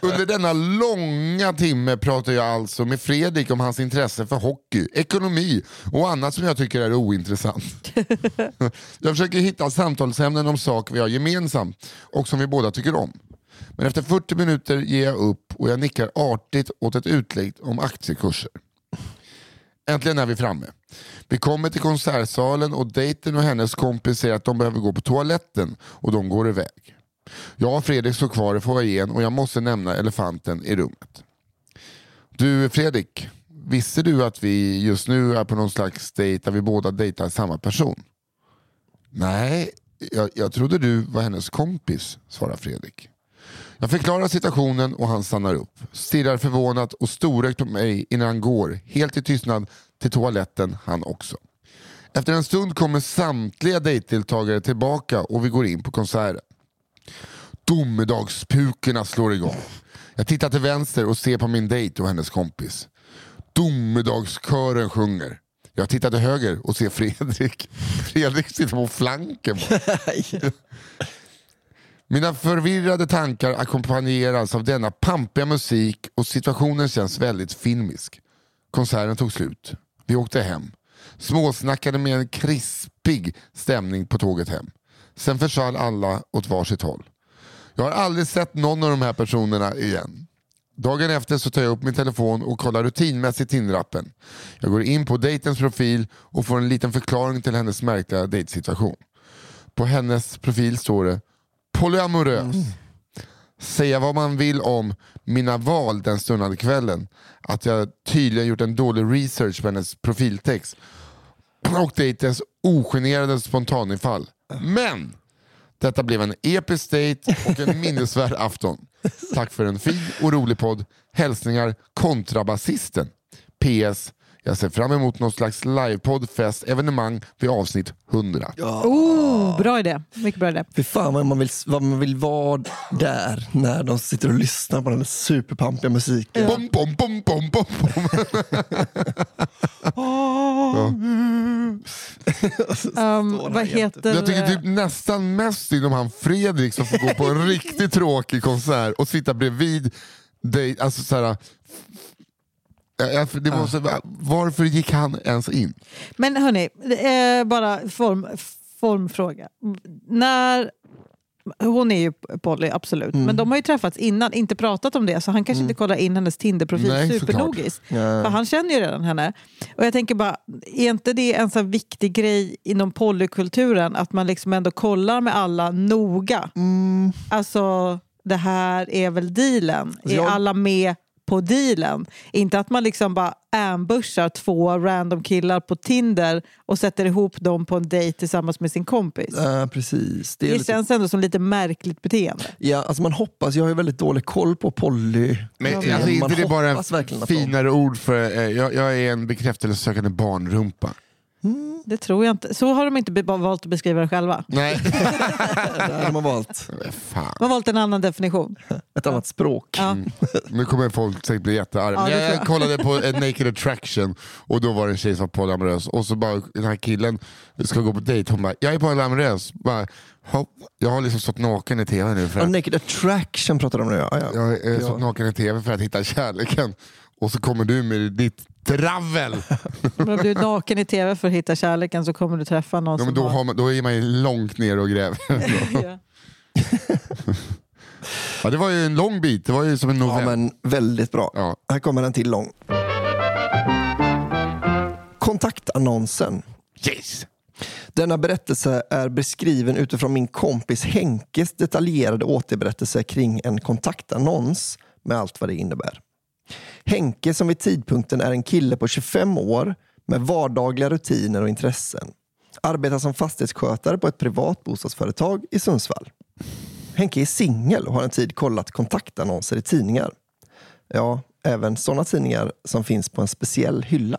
B: Under denna långa timme pratar jag alltså med Fredrik om hans intresse för hockey, ekonomi och annat som jag tycker är ointressant. jag försöker hitta samtalsämnen om saker vi har gemensamt och som vi båda tycker om. Men efter 40 minuter ger jag upp och jag nickar artigt åt ett utlägg om aktiekurser. Äntligen är vi framme. Vi kommer till konsertsalen och dejten och hennes kompis säger att de behöver gå på toaletten och de går iväg. Jag och Fredrik står kvar i foajén och jag måste nämna elefanten i rummet. Du Fredrik, visste du att vi just nu är på någon slags dejt där vi båda dejtar samma person? Nej, jag, jag trodde du var hennes kompis, svarar Fredrik. Jag förklarar situationen och han stannar upp, stirrar förvånat och storögt på mig innan han går, helt i tystnad, till toaletten han också. Efter en stund kommer samtliga dejtdeltagare tillbaka och vi går in på konserten. Domedagspukorna slår igång. Jag tittar till vänster och ser på min dejt och hennes kompis. Domedagskören sjunger. Jag tittar till höger och ser Fredrik. Fredrik sitter på flanken. bara. Mina förvirrade tankar ackompanjeras av denna pampiga musik och situationen känns väldigt filmisk. Konserten tog slut. Vi åkte hem. Småsnackade med en krispig stämning på tåget hem. Sen försvann alla åt varsitt håll. Jag har aldrig sett någon av de här personerna igen. Dagen efter så tar jag upp min telefon och kollar rutinmässigt Tinder-appen. Jag går in på dejtens profil och får en liten förklaring till hennes märkliga dejtsituation. På hennes profil står det polyamorös. Säga vad man vill om mina val den stundande kvällen. Att jag tydligen gjort en dålig research på hennes profiltext. Och dejtens ogenerade spontanifall. Men detta blev en episk dejt och en minnesvärd afton. Tack för en fin och rolig podd. Hälsningar kontrabasisten. PS. Jag ser fram emot någon slags livepodd, fest, evenemang vid avsnitt 100.
A: Oh, bra idé. Mycket bra idé.
C: Fy fan vad man, vill, vad man vill vara där när de sitter och lyssnar på den där superpampiga musiken.
B: Bom, bom, bom, bom, bom, bom.
A: Um, vad heter...
B: Jag tycker typ nästan mest synd om han Fredrik som får gå på en riktigt tråkig konsert och sitta bredvid dig. Alltså, så här, Ja, ja, det måste, varför gick han ens in?
A: Men hörni, är bara form, formfråga. När, hon är ju poly, absolut.
B: Mm.
A: Men de har ju träffats innan, inte pratat om det. Så han kanske inte kollar in hennes Tinderprofil supernogiskt.
C: Ja.
A: För han känner ju redan henne. Och jag tänker bara, är inte det en så här viktig grej inom polykulturen? Att man liksom ändå kollar med alla noga.
B: Mm.
A: Alltså, det här är väl dealen? Är
C: jag-
A: alla med på dealen? Inte att man liksom bara ambushar två random killar på Tinder och sätter ihop dem på en dejt tillsammans med sin kompis.
C: Ja, precis. Det är
A: Det
C: lite,
A: känns ändå som lite märkligt beteende.
C: ja, alltså man hoppas, jag har ju väldigt dålig koll på poly.
B: Men
A: Ja,
B: alltså,
C: man
B: inte det bara
C: hoppas verkligen
B: en
C: att de-
B: finare ord för, eh, jag, jag är en bekräftelsesökande barnrumpa.
A: Det tror jag inte. Så har de inte valt att beskriva det själva.
B: Nej,
C: Där har man valt
B: fan.
A: De har valt en annan definition.
C: ett annat språk.
A: Ja.
B: Nu kommer folk säkert bli jättearga.
A: Ja,
B: Men
A: det
B: jag, jag kollade på Naked Attraction och då var det en tjej som var polyamorös och så bara den här killen ska gå på dejt, hon bara jag är polyamorös. Bara, "Hopp, jag har liksom stått naken i tv nu för
C: Ja,
B: att
C: naked attraction pratar de om nu. Ja, ja.
B: jag har eh,
C: Ja.
B: stått naken i tv för att hitta kärleken. Och så kommer du med ditt travel.
A: Om du är naken i tv för att hitta kärleken så kommer du träffa någon
B: Ja, men
A: som
B: då, har man, då är man ju långt ner och gräver.
A: Ja.
B: ja, det var ju en lång bit, det var ju som en
C: ja,
B: novell.
C: men väldigt bra.
B: Ja.
C: Här kommer en till lång. Kontaktannonsen.
B: Yes!
C: Denna berättelse är beskriven utifrån min kompis Henkes detaljerade återberättelse kring en kontaktannons med allt vad det innebär. Henke som vid tidpunkten är en kille på 25 år med vardagliga rutiner och intressen. Arbetar som fastighetsskötare på ett privat bostadsföretag i Sundsvall. Henke är singel och har en tid kollat kontaktannonser i tidningar. Ja, även sådana tidningar som finns på en speciell hylla.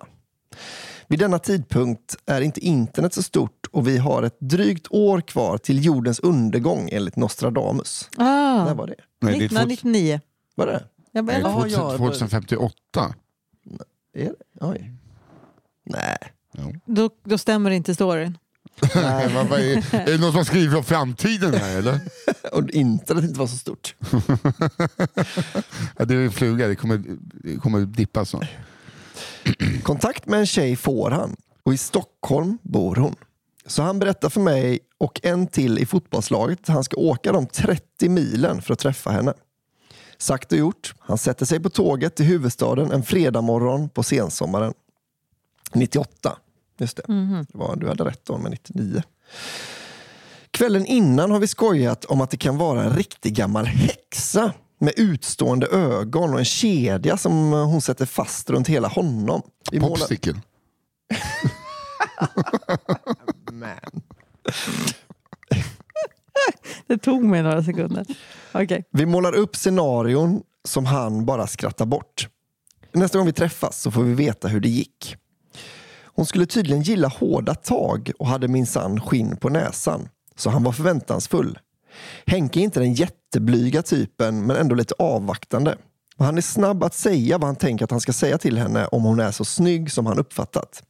C: Vid denna tidpunkt är inte internet så stort och vi har ett drygt år kvar till jordens undergång enligt Nostradamus.
A: Ah,
C: När var det?
B: Nej, det är två-
A: 1999.
C: Var det?
A: Jag
B: nej,
A: bara,
C: Ja, ja,
B: 2000 2058.
C: Är det? Oj. Nej.
A: då, då stämmer inte storyn.
B: Nej, vad- vad är, är det någon som har skrivit om framtiden här eller?
C: Och internet inte var så stort.
B: Ja, det är en fluga, det kommer, det kommer dippa så.
C: Kontakt med en tjej får han och i Stockholm bor hon. Så han berättar för mig och en till i fotbollslaget att han ska åka de 30 milen för att träffa henne. Sagt och gjort. Han sätter sig på tåget till huvudstaden en fredag morgon på sensommaren. 98. Just det. det var, du hade rätt då med 99. Kvällen innan har vi skojat om att det kan vara en riktig gammal häxa med utstående ögon och en kedja som hon sätter fast runt hela honom. Målar-
B: Popsicle.
C: Man.
A: Det tog mig några sekunder. Okay.
C: Vi målar upp scenarion som han bara skrattar bort. Nästa gång vi träffas så får vi veta hur det gick. Hon skulle tydligen gilla hårda tag och hade minsann skinn på näsan. Så han var förväntansfull. Henke är inte den jätteblyga typen men ändå lite avvaktande. Och han är snabb att säga vad han tänker att han ska säga till henne om hon är så snygg som han uppfattat.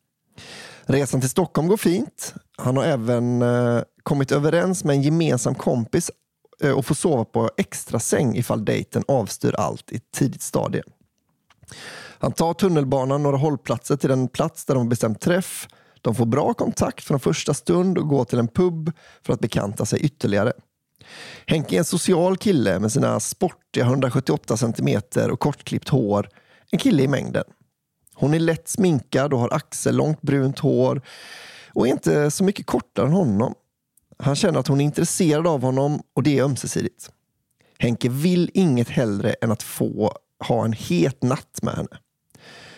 C: Resan till Stockholm går fint. Han har även eh, kommit överens med en gemensam kompis eh, och får sova på extra säng ifall dejten avstyr allt i ett tidigt stadie. Han tar tunnelbanan några hållplatser till den plats där de har bestämt träff. De får bra kontakt från första stund och går till en pub för att bekanta sig ytterligare. Henke är en social kille med sina sportiga 178 centimeter och kortklippt hår. En kille i mängden. Hon är lätt sminkad och har axellångt brunt hår och är inte så mycket kortare än honom. Han känner att hon är intresserad av honom och det är ömsesidigt. Henke vill inget hellre än att få ha en het natt med henne.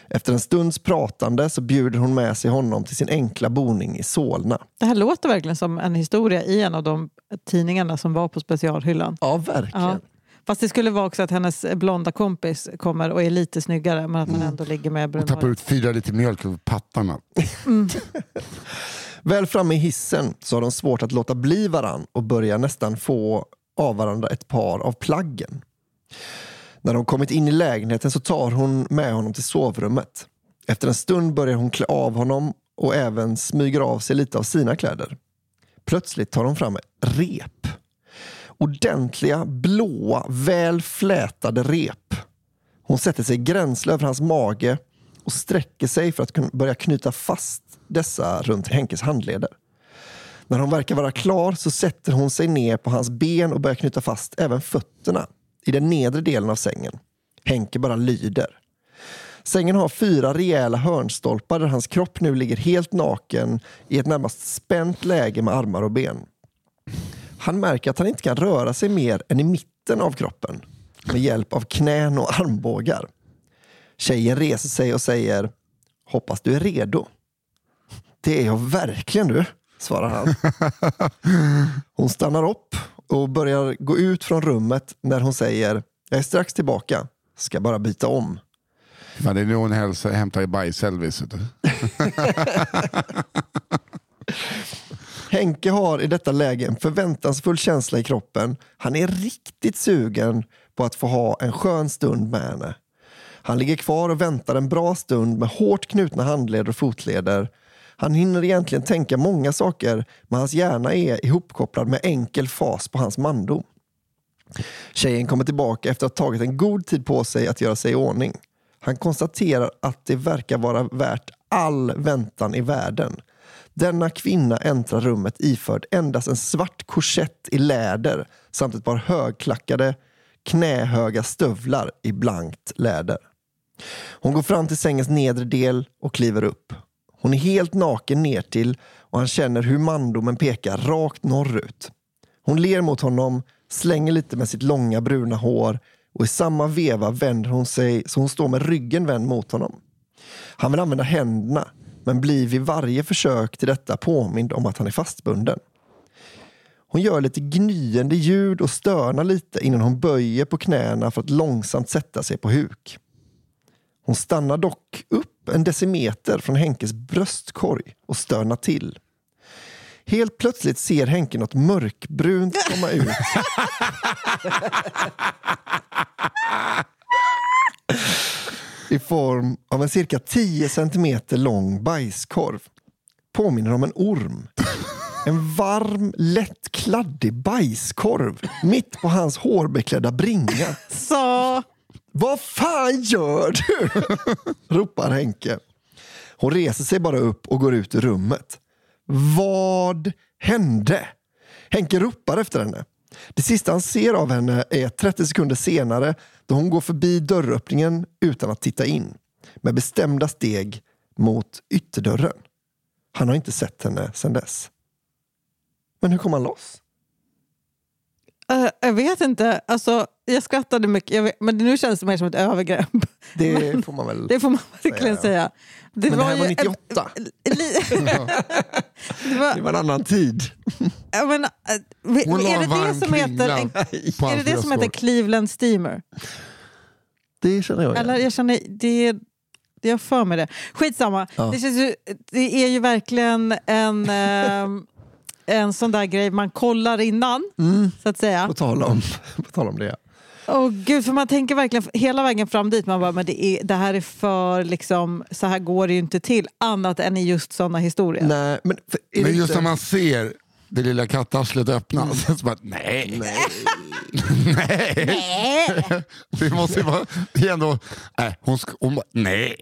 C: Efter en stunds pratande så bjuder hon med sig honom till sin enkla boning i Solna.
A: Det här låter verkligen som en historia i en av de tidningarna som var på specialhyllan.
C: Ja, verkligen.
A: Ja. Fast det skulle vara också att hennes blonda kompis kommer och är lite snyggare men att han ändå ligger med
B: Och tappar ut fyra liter mjölk över pattarna.
C: Väl framme i hissen så har de svårt att låta bli varann och börjar nästan få av varandra ett par av plaggen. När de kommit in i lägenheten så tar hon med honom till sovrummet. Efter en stund börjar hon klä av honom och även smyger av sig lite av sina kläder. Plötsligt tar hon fram ett rep. Ordentliga, blåa, väl flätade rep. Hon sätter sig gränsle över hans mage och sträcker sig för att börja knyta fast dessa runt Henkes handleder. När hon verkar vara klar så sätter hon sig ner på hans ben och börjar knyta fast även fötterna i den nedre delen av sängen. Henke bara lyder. Sängen har fyra rejäla hörnstolpar där hans kropp nu ligger helt naken i ett närmast spänt läge med armar och ben. Han märker att han inte kan röra sig mer än i mitten av kroppen med hjälp av knän och armbågar. Tjejen reser sig och säger Hoppas du är redo. Det är jag verkligen du, svarar han. Hon stannar upp och börjar gå ut från rummet när hon säger Jag är strax tillbaka, ska bara byta om.
B: Fan, det är nu hon hälsar, hämtar bajs-Elvis.
C: Henke har i detta läge en förväntansfull känsla i kroppen. Han är riktigt sugen på att få ha en skön stund med henne. Han ligger kvar och väntar en bra stund med hårt knutna handleder och fotleder. Han hinner egentligen tänka många saker men hans hjärna är ihopkopplad med enkel fas på hans mandom. Tjejen kommer tillbaka efter att ha tagit en god tid på sig att göra sig i ordning. Han konstaterar att det verkar vara värt all väntan i världen. Denna kvinna äntrar rummet iförd endast en svart korsett i läder samt ett par högklackade knähöga stövlar i blankt läder. Hon går fram till sängens nedre del och kliver upp. Hon är helt naken ner till och han känner hur mandomen pekar rakt norrut. Hon ler mot honom, slänger lite med sitt långa bruna hår och i samma veva vänder hon sig så hon står med ryggen vänd mot honom. Han vill använda händerna men blir vid varje försök till detta påmind om att han är fastbunden. Hon gör lite gnyende ljud och stönar lite innan hon böjer på knäna för att långsamt sätta sig på huk. Hon stannar dock upp en decimeter från Henkes bröstkorg och stönar till. Helt plötsligt ser Henke något mörkbrunt komma ut. I form av en cirka 10 centimeter lång bajskorv. Påminner om en orm. En varm, lätt kladdig bajskorv mitt på hans hårbeklädda bringa.
A: Så,
C: vad fan gör du? ropar Henke. Hon reser sig bara upp och går ut ur rummet. Vad hände? Henke ropar efter henne. Det sista han ser av henne är 30 sekunder senare då hon går förbi dörröppningen utan att titta in. Med bestämda steg mot ytterdörren. Han har inte sett henne sedan dess. Men hur kom han loss?
A: Uh, jag vet inte. Alltså, jag skrattade mycket, vet, men nu känns det mer som ett övergrepp.
C: Det får man väl.
A: Det får man verkligen säga.
C: men det här var
A: ju-
C: 98.
A: li- det var,
C: Det var en annan tid.
A: menar, äh,
B: Hon
A: är det det som heter, en, är det det som heter. Cleveland Steamer?
C: Det känner jag
A: Eller
C: igen.
A: jag känner, det, det jag för mig det. Skitsamma.
C: Ja.
A: Det, känns ju, det är ju verkligen en, ehm, en sån där grej man kollar innan,
C: Mm.
A: så att säga.
C: På tal om, på tal om det.
A: Åh gud, för man tänker verkligen hela vägen fram dit, man bara, men det, är, det här är för, liksom, så här går det ju inte till, annat än i just såna historier.
C: Nej, men,
B: Men just
C: inte-
B: när man ser det lilla kattarslet öppnas, så bara, nej, nej. Det måste ju vara, det är ändå, nej, hon, ska, hon bara, nej.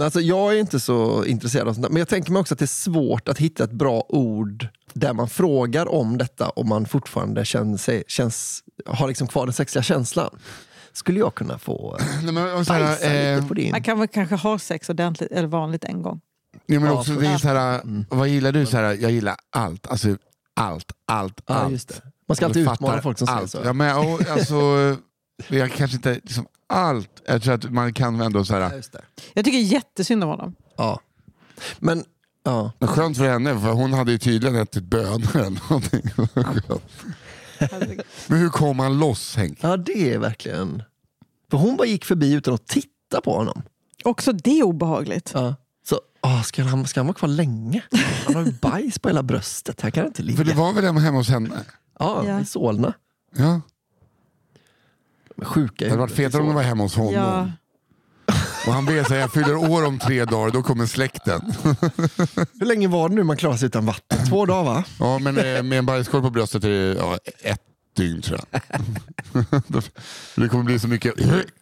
C: Alltså, jag är inte så intresserad av sånt där. Men jag tänker mig också att det är svårt att hitta ett bra ord där man frågar om detta och man fortfarande känner sig, känns, har liksom kvar den sexiga känslan. Skulle jag kunna få eh,
B: Nej, men, och så här,
C: bajsa
B: eh,
C: lite på din?
A: Man kan väl kanske ha sex ordentligt eller vanligt en gång.
B: Ja, men
C: Ja,
B: också, det är så här, vad gillar du? Så här, jag gillar allt. Alltså, allt, allt,
C: Ja,
B: allt.
C: just det. Man ska alltid utmana folk som
B: allt.
C: säger så.
B: Ja, men, och, alltså, jag kanske inte, liksom, allt. Jag tror att man kan ändå så
C: Ja,
B: här,
C: just det.
A: Jag tycker jättesynd om honom.
C: Ja. Men, ja.
B: men skönt för henne, för hon hade ju tydligen ätit bönor eller någonting. Men hur kom han loss Henk?
C: ja, det är verkligen... För hon bara gick förbi utan att titta på honom.
A: Också det är obehagligt.
C: Ja. Så, åh, ska, han, ska han vara kvar länge? Han har ju bajs på hela bröstet. Här kan det inte ligga.
B: För det var väl hemma hos henne?
C: Ja,
A: Ja.
C: i Solna.
B: Ja.
C: Men Sjuka
B: Det hade varit fetare om det var hemma hos honom.
A: Ja.
B: Och han ber sig, jag fyller år om tre dagar, då kommer släkten.
C: Hur länge var det nu man klarade sig utan vatten? Två dagar va?
B: Ja, men eh, med en bajskorv på bröstet är det ja, ett dygn tror jag. det kommer bli så mycket...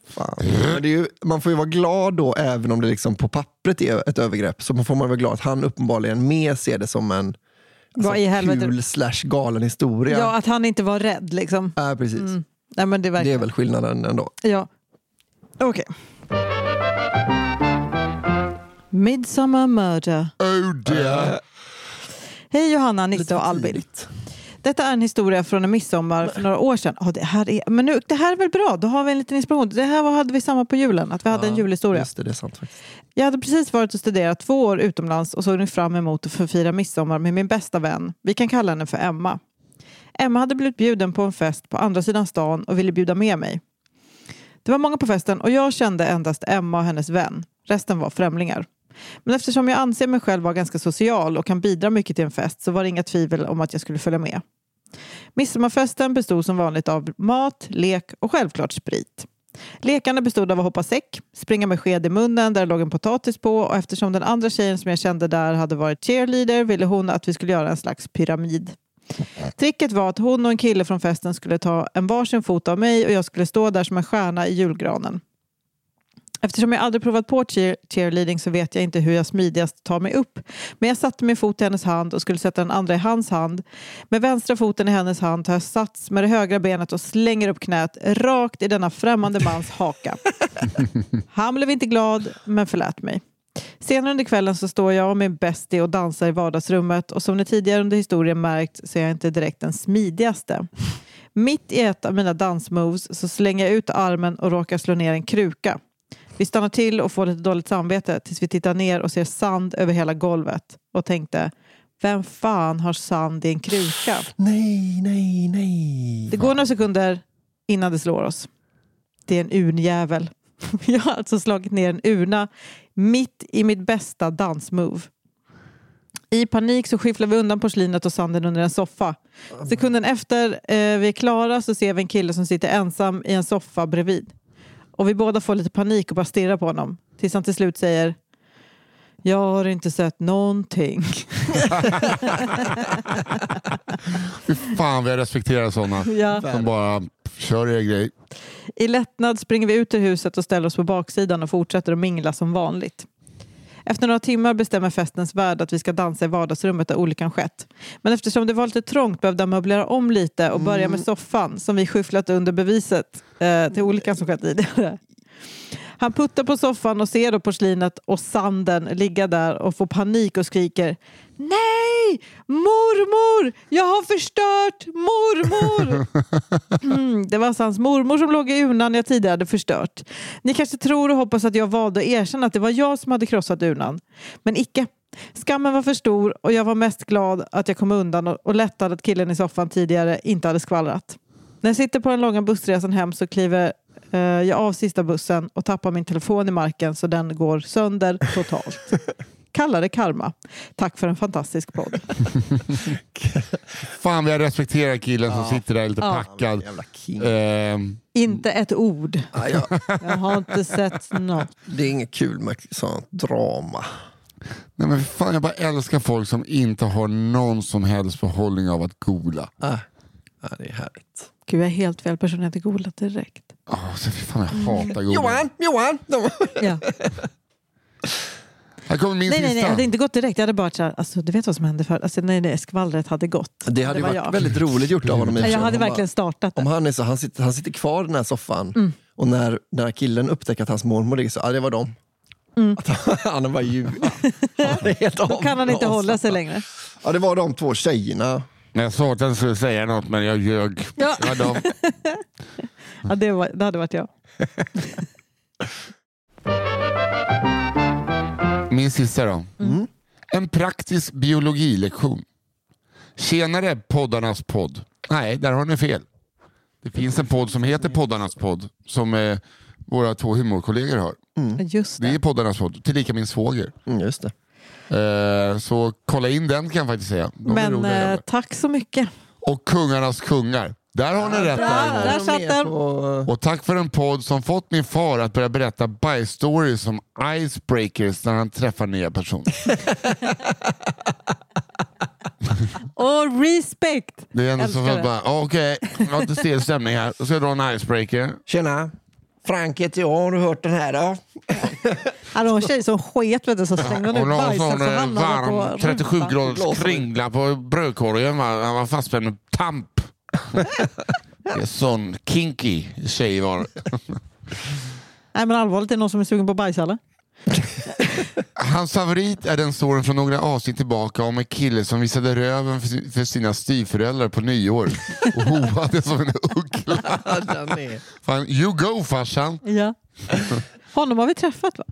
C: Fan. Men det är ju, man får ju vara glad då även om det liksom på pappret är ett övergrepp. Så får man vara glad att han uppenbarligen mer ser det som en
A: helvete?
C: kul slash galen historia.
A: Ja, att han inte var rädd liksom.
C: Ja, precis.
A: Nej, men det, är
C: Det är väl skillnaden ändå.
A: Ja. Okej. Midsummer Murder.
B: Oh dear.
A: Hej Johanna, Nisse och Albin. Detta är en historia från en midsommar för några år sedan. Ja, det, här är, men nu, det här är väl bra, då har vi en liten inspiration. Det här var, hade vi samma på julen, att vi hade en julhistoria.
C: Just det, det är sant faktiskt.
A: Jag hade precis varit och studerat två år utomlands och såg nu fram emot att få fira midsommar med min bästa vän. Vi kan kalla henne för Emma. Emma hade blivit bjuden på en fest på andra sidan stan och ville bjuda med mig. Det var många på festen och jag kände endast Emma och hennes vän. Resten var främlingar. Men eftersom jag anser mig själv vara ganska social och kan bidra mycket till en fest så var det inga tvivel om att jag skulle följa med. Midsommarfesten bestod som vanligt av mat, lek och självklart sprit. Lekarna bestod av att hoppa säck, springa med sked i munnen där det låg en potatis på och eftersom den andra tjejen som jag kände där hade varit cheerleader ville hon att vi skulle göra en slags pyramid. Tricket var att hon och en kille från festen skulle ta en varsin fot av mig och jag skulle stå där som en stjärna i julgranen. Eftersom jag aldrig provat på cheer cheerleading så vet jag inte hur jag smidigast tar mig upp. Men jag satte min fot i hennes hand och skulle sätta den andra i hans hand. Med vänstra foten i hennes hand tar jag sats med det högra benet och slänger upp knät rakt i denna främmande mans haka. Han blev inte glad, men förlät mig. Senare under kvällen så står jag och min bästie och dansar i vardagsrummet och som ni tidigare under historien märkt så är jag inte direkt den smidigaste. Mitt i ett av mina dansmoves så slänger jag ut armen och råkar slå ner en kruka. Vi stannar till och får lite dåligt samvete tills vi tittar ner och ser sand över hela golvet och tänkte vem fan har sand i en kruka?
C: Nej, nej, nej.
A: Det går några sekunder innan det slår oss. Det är en urnjävel. Jag har alltså slagit ner en urna mitt i mitt bästa dansmove. I panik så skifflar vi undan porslinet och sanden under en soffa. Sekunden efter eh, vi är klara så ser vi en kille som sitter ensam i en soffa bredvid. Och vi båda får lite panik och bara stirrar på honom. Tills han till slut säger Jag har inte sett någonting.
B: Fy fan vad jag respekterar sådana
A: ja.
B: som bara kör er grej.
A: I lättnad springer vi ut ur huset och ställer oss på baksidan och fortsätter att mingla som vanligt. Efter några timmar bestämmer festens värd att vi ska dansa i vardagsrummet där olyckan skett. Men eftersom det var lite trångt behövde han möblera om lite och börja med soffan som vi skyfflat under beviset eh, till olyckan som skett tidigare. Han puttar på soffan och ser då porslinet och sanden ligga där och får panik och skriker Nej! Mormor! Jag har förstört mormor! Mm, det var alltså hans mormor som låg i urnan jag tidigare hade förstört. Ni kanske tror och hoppas att jag valde att erkänna att det var jag som hade krossat urnan. Men icke. Skammen var för stor och jag var mest glad att jag kom undan och lättad att killen i soffan tidigare inte hade skvallrat. När jag sitter på den långa bussresan hem så kliver jag av sista bussen och tappar min telefon i marken så den går sönder totalt. Kalla det karma. Tack för en fantastisk podd.
B: Fan vad jag respekterar killen som sitter där lite
A: Ja.
B: packad.
C: Jävla king.
B: Ehm,
A: Inte ett ord.
C: Ja, ja,
A: Jag har inte sett något.
C: det är inget kul med sånt drama.
B: nej men fan, jag bara älskar folk som inte har någon som helst behållning av att googla.
C: Ah, ja, det är härligt.
A: Gud, jag är helt fel person. Jag hade googlat direkt.
B: Oh, så fy fan, jag hatar googling.
C: Johan, Johan!
A: Ja.
B: Här kommer min
A: Nej, nej, nej, jag
B: sista.
A: hade inte gått direkt. Jag hade bara så här, alltså, du vet vad som hände för alltså, nej, nej, skvallret hade gått.
C: Det hade
A: var
C: varit
A: jag.
C: väldigt roligt gjort av honom. sig.
A: Jag hade
C: han
A: verkligen startat
C: Om
A: det.
C: han, är så, han, sitter, han sitter kvar i den här soffan
A: Mm.
C: och när, när killen upptäcker att hans mormor ligger så, ja det var dem. Att han, han var ju... Han är helt
A: Mm. Då kan han inte hålla sig längre.
C: Ja det var de två tjejerna.
B: Men jag sa att jag skulle säga något men jag ljög.
A: Ja.
B: Det var de.
A: Ja, det, var, det hade varit jag.
B: Min sista då.
A: Mm.
B: En praktisk biologilektion. Tjenare poddarnas podd. Nej, där har ni fel. Det finns en podd som heter Poddarnas podd som eh, våra två humorkollegor har.
A: Just
B: Det
A: det.
B: är Poddarnas podd, tillika min svåger.
C: Mm, just det.
B: Eh, så kolla in den kan jag faktiskt säga. De
A: Men eh, tack så mycket.
B: Och Kungarnas kungar. Där har ni rätt.
A: Där satt den.
B: Och tack för en podd som fått min far att börja berätta bajsstories som icebreakers när han träffar nya personer.
A: Och respect!
B: Det är ändå så att bara, ah, okej, jag har lite stel stämning här. Då ska jag dra en icebreaker.
C: Tjena! Frank heter jag, har du hört den här då?
A: Hade hon en tjej som sket vet du, så slängde hon ut
B: Hon la en sån eh, varm
A: på
B: 37
A: rumpan.
B: graders kringla på brödkorgen. va? Han var fastspänd med tamp. Är sån kinky tjej var.
A: Nej men allvarligt, är det någon som är sugen på bajs eller?
B: Hans favorit är den storyn från några avsnitt tillbaka om en kille som visade röven för si- för sina styvföräldrar på nyår och hoade som en uggla. Fan, you go farsan!
A: Ja. Honom har vi träffat va?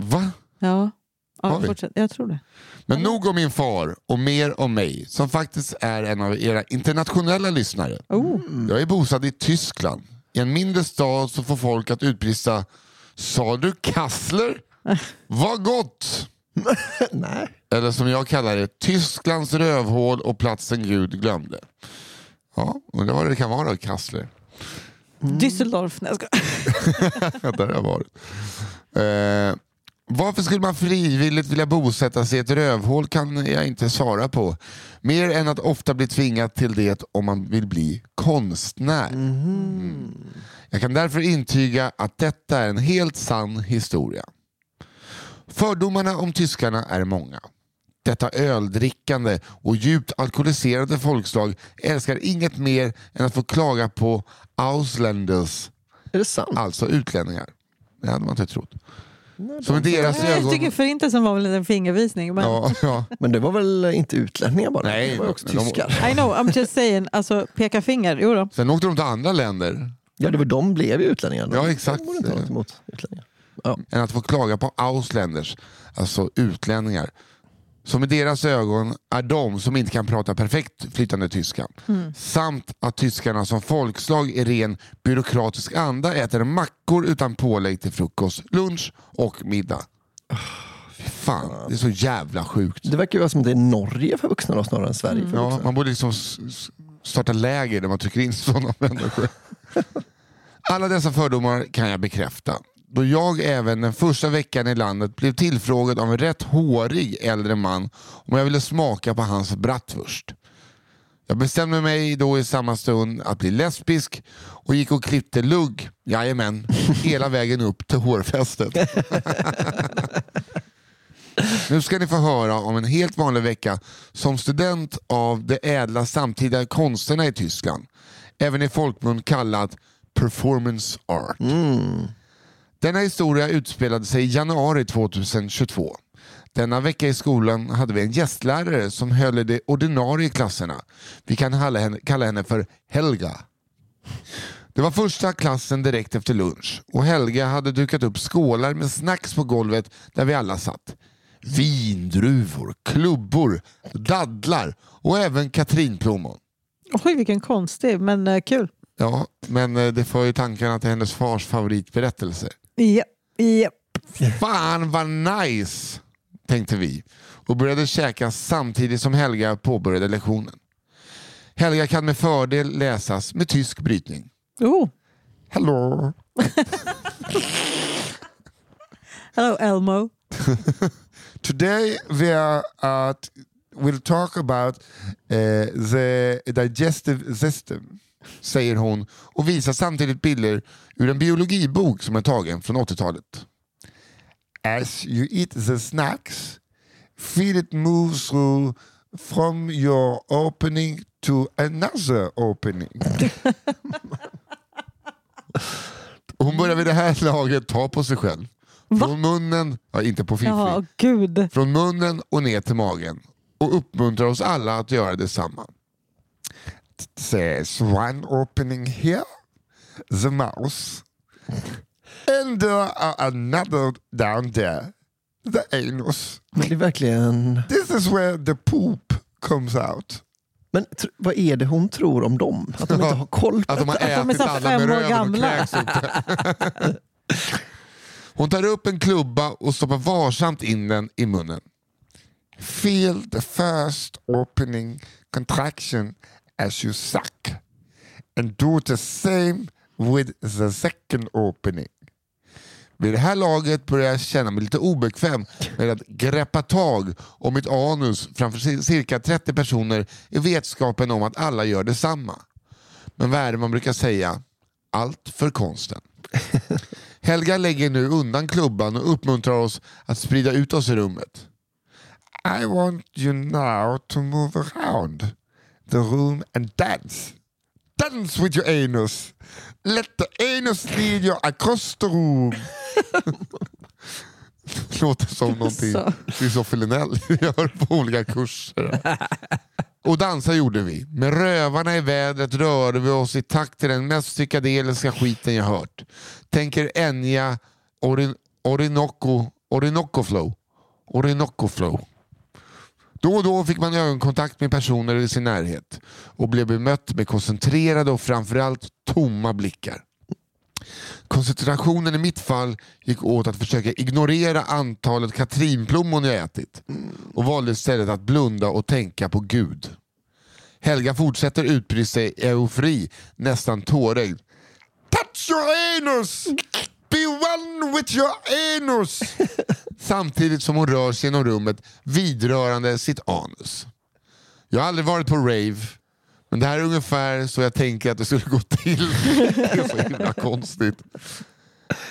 B: Va?
A: Ja.
B: Har
A: ja
B: vi?
A: fortsätt. Jag tror det.
B: Men nog om min far och mer om mig som faktiskt är en av era internationella lyssnare.
A: Oh.
B: Jag är bosatt i Tyskland. I en mindre stad så får folk att utbrista Sa du Kassler? Vad gott!
C: Nej.
B: Eller som jag kallar det, Tysklands rövhål och platsen Gud glömde. Ja, undrar vad det kan vara Kassler.
A: Düsseldorf. Nej, jag skojar.
B: Där har jag varit. Eh, varför skulle man frivilligt vilja bosätta sig i ett rövhål kan jag inte svara på. Mer än att ofta bli tvingad till det om man vill bli konstnär. Mm. Jag kan därför intyga att detta är en helt sann historia. Fördomarna om tyskarna är många. Detta öldrickande och djupt alkoholiserade folkslag älskar inget mer än att få klaga på Ausländers? Alltså utlänningar. Det hade man inte trott. Som i deras
A: Jag
B: ögon...
A: tycker förintelsen var väl en fingervisning. Men...
B: Ja, ja.
C: Men det var väl inte utlänningar bara?
B: Nej,
C: det var också
B: de-
C: tyskar.
A: I know, I'm just saying. Alltså peka finger. Jo då.
B: Sen åkte de till andra länder
C: Ja, det var de blev ju utlänningar.
B: Ja, exakt.
C: De borde inte ha något emot utlänningar. Ja.
B: än att få klaga på Ausländers, alltså utlänningar. Som i deras ögon är de som inte kan prata perfekt flytande tyska. Samt att tyskarna som folkslag i ren byråkratisk anda äter mackor utan pålägg till frukost, lunch och middag. Fy fan, det är så jävla sjukt.
C: Det verkar ju vara som att det är Norge för vuxna då, snarare än Sverige för
B: Ja,
C: vuxna.
B: man borde liksom starta läger där man trycker in sådana människor. Alla dessa fördomar kan jag bekräfta. Då jag även den första veckan i landet blev tillfrågad av en rätt hårig äldre man om jag ville smaka på hans bratwurst. Jag bestämde mig då i samma stund att bli lesbisk och gick och klippte lugg, jajamän, hela vägen upp till hårfästet. Nu ska ni få höra om en helt vanlig vecka som student av de ädla samtida konsterna i Tyskland. Även i folkmun kallat performance art. Denna historia utspelade sig i januari 2022. Denna vecka i skolan hade vi en gästlärare som höll i de ordinarie klasserna. Vi kan kalla henne, för Helga. Det var första klassen direkt efter lunch och Helga hade dukat upp skålar med snacks på golvet där vi alla satt. Vindruvor, klubbor, dadlar och även katrinplommon.
A: Oj, vilken konstig, men eh, kul.
B: Ja, men eh, det för ju tankarna till hennes fars favoritberättelse.
A: Ja, ja.
B: Fan vad nice, tänkte vi och började käka samtidigt som Helga påbörjade lektionen. Helga kan med fördel läsas med tysk brytning.
A: Oh,
B: Hello.
A: hello Elmo.
B: Today we are at, we'll talk about eh, the digestive system, säger hon och visar samtidigt bilder ur en biologibok som är tagen från 80-talet. As you eat the snacks, feel it move through from your opening to another opening. Hon börjar vid det här laget ta på sig själv. Från munnen, ja, inte på Fifi,
A: Ja, gud.
B: från munnen och ner till magen och uppmuntrar oss alla att göra detsamma. There's one opening here, the mouse. And there are another down there, the anus.
C: Men det är verkligen...
B: This is where the poop comes out.
C: Men vad är det hon tror om dem? Att de inte har koll på
B: Att de har
A: Att de är
B: ätit alla
A: fem
B: med röven och
A: gamla.
B: kräks ute. Hon tar upp en klubba och stoppar varsamt in den i munnen. Feel the first opening contraction as you suck. And do the same with the second opening. Vid det här laget börjar jag känna mig lite obekväm med att greppa tag om mitt anus framför cir- cirka 30 personer i vetskapen om att alla gör detsamma. Men vad är det man brukar säga? Allt för konsten. Helga lägger nu undan klubban och uppmuntrar oss att sprida ut oss i rummet. I want you now to move around the room and dance. Dance with your anus. Let the anus lead you across the room. Låter som någonting
A: Så.
B: Christopher Linell gör på olika kurser. Och dansa gjorde vi. Med rövarna i vädret rörde vi oss i takt till den mest psykedeliska skiten jag hört. Tänker Enya Orin Orinoco, Orinoco Flow. Orinoco Flow. Då och då fick man ögonkontakt med personer i sin närhet och blev bemött med koncentrerade och framförallt tomma blickar. Koncentrationen i mitt fall gick åt att försöka ignorera antalet katrinplommon jag ätit och valde istället att blunda och tänka på Gud. Helga fortsätter utbrista i eufori, nästan tårögd. Touch your anus! Be one with your anus! Samtidigt som hon rör sig genom rummet vidrörande sitt anus. Jag har aldrig varit på rave, men det här är ungefär så jag tänker att det skulle gå till. Det är så himla konstigt.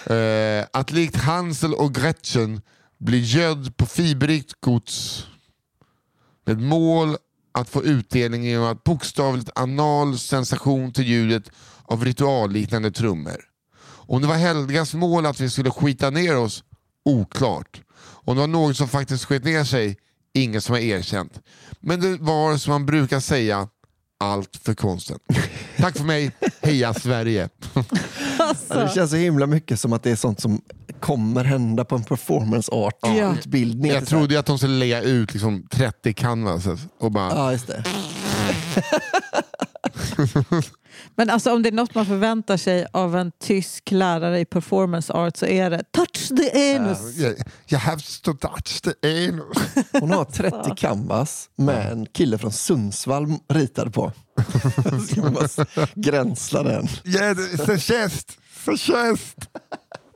B: Eh, att likt Hansel och Gretchen bli gödd på fiberrikt gods med mål att få utdelning genom att bokstavligt anal sensation till ljudet av ritualliknande trummor. Om det var Helgas mål att vi skulle skita ner oss, oklart. Om det var någon som faktiskt sket ner sig, ingen som har erkänt. Men det var som man brukar säga, allt för konsten. Tack för mig, heja Sverige!
A: Alltså.
C: Det känns så himla mycket som att det är sånt som kommer hända på en performance art
A: Ja.
C: utbildning.
B: Jag trodde ju att de skulle lägga ut liksom 30 canvases och bara
C: Ja, just det.
A: Men alltså om det är något man förväntar sig av en tysk lärare i performance art så är det touch the anus.
B: "You- You have to touch the anus.
C: Hon har 30 canvas med en kille från Sundsvall ritad på. Ska man bara gränsla den.
B: Yeah, it's a chest. It's a chest.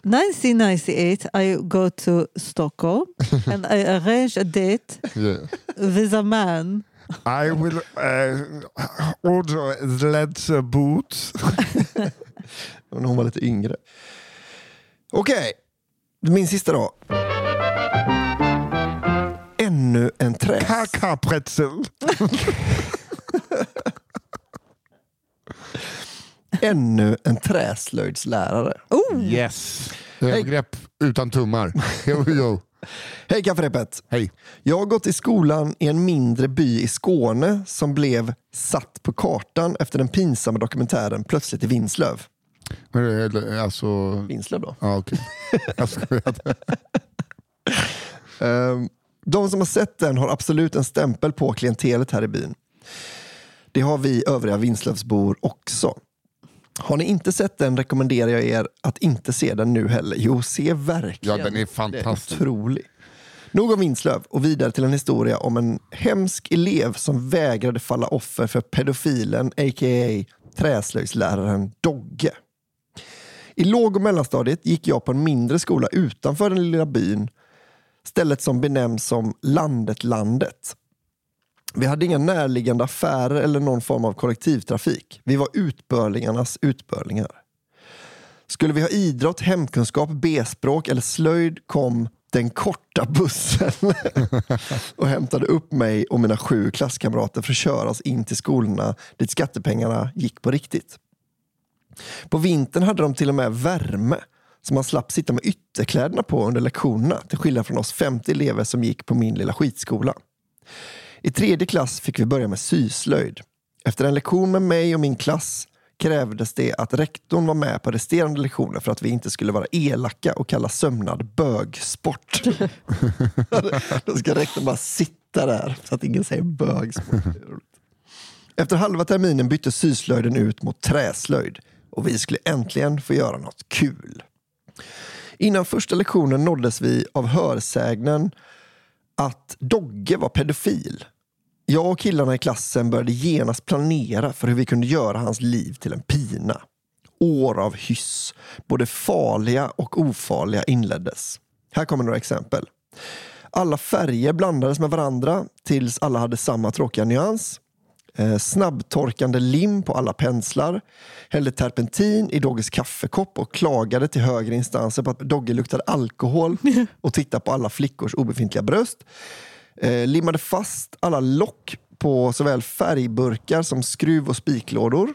A: 1998 I go to Stockholm and I arrange a date
B: Yeah.
A: with a man.
B: I will uh, order leather boots.
C: När hon var lite yngre. Okej, min sista då. Ännu en träs.
B: Kakapretzel.
C: Ännu en träslöjdslärare.
A: Oh,
B: Yes. Övergrepp utan tummar. Jo, jo.
C: Hej kafferepet!
B: Hej.
C: Jag har gått i skolan i en mindre by i Skåne som blev satt på kartan efter den pinsamma dokumentären Plötsligt i Vinslöv.
B: Men, Alltså...
C: Vinslöv då?
B: Ja, okej. Skojade.
C: Ehm, De som har sett den har absolut en stämpel på klientelet här i byn. Det har vi övriga Vinslövsbor också. Har ni inte sett den rekommenderar jag er att inte se den nu heller. Jo, se verkligen.
B: Ja, den är
C: Det är
B: fantastisk.
C: otrolig. Nog om Vinslöv och vidare till en historia om en hemsk elev som vägrade falla offer för pedofilen, a.k.a. träslöjdsläraren Dogge. I låg och mellanstadiet gick jag på en mindre skola utanför den lilla byn. Stället som benämns som Landet Landet. Vi hade inga närliggande affärer eller någon form av kollektivtrafik. Vi var utbörlingarnas utbörlingar. Skulle vi ha idrott, hemkunskap, B-språk eller slöjd kom den korta bussen och hämtade upp mig och mina sju klasskamrater för att köra oss in till skolorna dit skattepengarna gick på riktigt. På vintern hade de till och med värme så man slapp sitta med ytterkläderna på under lektionerna till skillnad från oss 50 elever som gick på min lilla skitskola. I tredje klass fick vi börja med syslöjd. Efter en lektion med mig och min klass krävdes det att rektorn var med på resterande lektioner för att vi inte skulle vara elaka och kalla sömnad bögsport. Då ska rektorn bara sitta där så att ingen säger bögsport. Efter halva terminen bytte syslöjden ut mot träslöjd och vi skulle äntligen få göra något kul. Innan första lektionen nåddes vi av hörsägnen att Dogge var pedofil. Jag och killarna i klassen började genast planera för hur vi kunde göra hans liv till en pina. År av hyss, både farliga och ofarliga, inleddes. Här kommer några exempel. Alla färger blandades med varandra tills alla hade samma tråkiga nyans. Eh, snabbtorkande lim på alla penslar. Hällde terpentin i Dogges kaffekopp och klagade till högre instanser på att Dogge luktade alkohol och tittade på alla flickors obefintliga bröst. Eh, limmade fast alla lock på såväl färgburkar som skruv och spiklådor.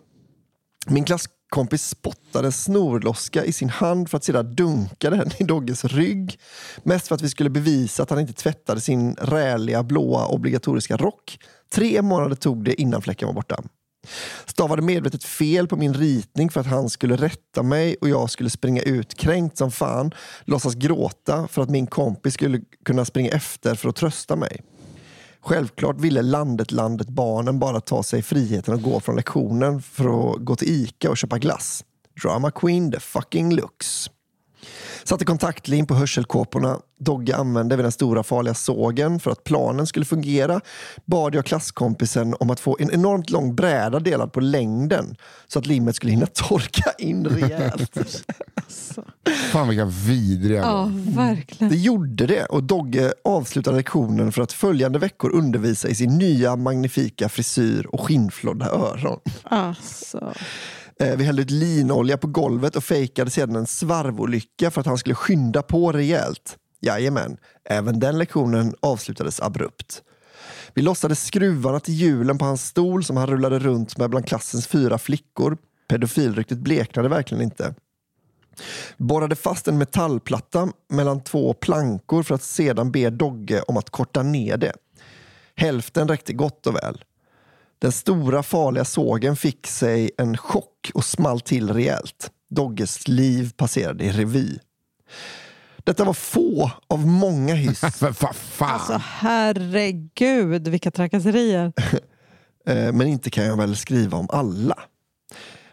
C: Min klasskompis spottade en snorloska i sin hand för att sedan dunka den i Dogges rygg. Mest för att vi skulle bevisa att han inte tvättade sin räliga blåa obligatoriska rock. Tre månader tog det innan fläcken var borta. Stavade medvetet fel på min ritning för att han skulle rätta mig och jag skulle springa ut kränkt som fan, låtsas gråta för att min kompis skulle kunna springa efter för att trösta mig. Självklart ville landet landet barnen bara ta sig friheten att gå från lektionen för att gå till Ica och köpa glass. Drama queen the fucking looks. Satte kontaktlim på hörselkåporna. Dogge använde vi den stora farliga sågen för att planen skulle fungera. Bad jag klasskompisen om att få en enormt lång bräda delad på längden så att limmet skulle hinna torka in rejält.
B: Fan vilka vidriga.
A: Ja, verkligen.
C: Det gjorde det och Dogge avslutade lektionen för att följande veckor undervisa i sin nya magnifika frisyr och skinnflodda öron.
A: Alltså.
C: Eh, vi hällde ut linolja på golvet och fejkade sedan en svarvolycka för att han skulle skynda på rejält. Jajamän, även den lektionen avslutades abrupt. Vi lossade skruvarna till hjulen på hans stol som han rullade runt med bland klassens fyra flickor. Pedofilryktet bleknade verkligen inte. Borrade fast en metallplatta mellan två plankor för att sedan be Dogge om att korta ner det. Hälften räckte gott och väl. Den stora farliga sågen fick sig en chock och small till rejält. Dogges liv passerade i revy. Detta var få av många hyss.
A: Alltså herregud vilka trakasserier.
C: Eh, men inte kan jag väl skriva om alla.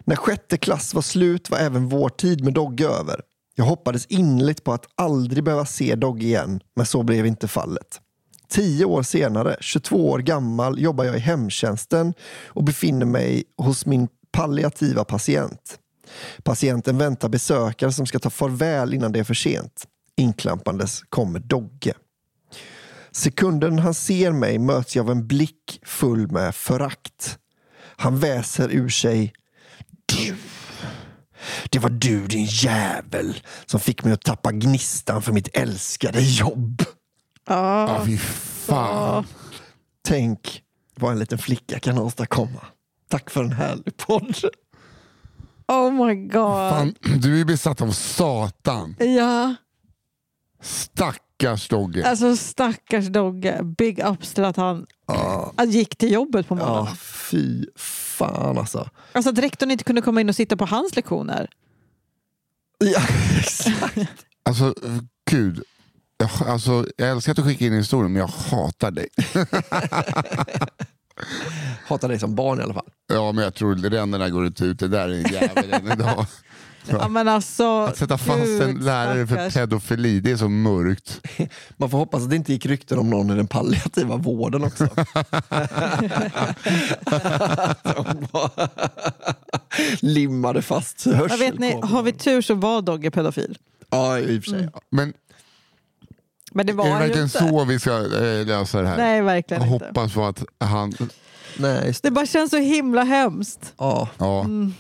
C: När sjätte klass var slut var även vår tid med Dogge över. Jag hoppades innerligt på att aldrig behöva se Dogge igen, men så blev inte fallet. Tio år senare, 22 år gammal, jobbar jag i hemtjänsten och befinner mig hos min palliativa patient. Patienten väntar besökare som ska ta farväl innan det är för sent. Inklampandes kommer Dogge. Sekunden han ser mig möts jag av en blick full med förakt. Han väser ur sig. Du! Det var du din jävel som fick mig att tappa gnistan för mitt älskade jobb.
A: Ja,
B: Ja, fy fan.
C: Tänk vad en liten flicka kan åstadkomma. Tack för en härlig podd.
A: Oh my god.
B: Fan, du är besatt av Satan.
A: Ja,
B: Stackars Dogge.
A: alltså stackars Dogge. Big ups till att han, han gick till jobbet på morgonen.
C: ja, fy fan alltså.
A: Alltså att rektorn inte kunde komma in och sitta på hans lektioner.
C: Ja, exakt.
B: Alltså, gud. Jag, alltså, jag älskar att du skickar in historien, men jag hatar dig.
C: Hatar dig som barn i alla fall.
B: Ja, men jag tror ränderna går ut ut. Det där är en jävel än idag.
A: Ja, men alltså,
B: Att sätta fast en lärare för pedofili, det är så mörkt.
C: Man får hoppas att det inte gick rykten om någon i den palliativa vården också. De bara limmade fast
A: Men vet ni,
C: hörselkåpor.
A: har vi tur så var Dogge pedofil.
C: Ja, i och för sig.
B: Men
A: Men det var
B: är det verkligen
A: inte.
B: så vi ska eh, lösa det här?
A: Nej, verkligen
B: jag
A: inte.
B: hoppas på att han...
C: Nej, just det.
A: Det bara känns så himla hemskt.
C: Ja,
B: Ja,
A: Mm.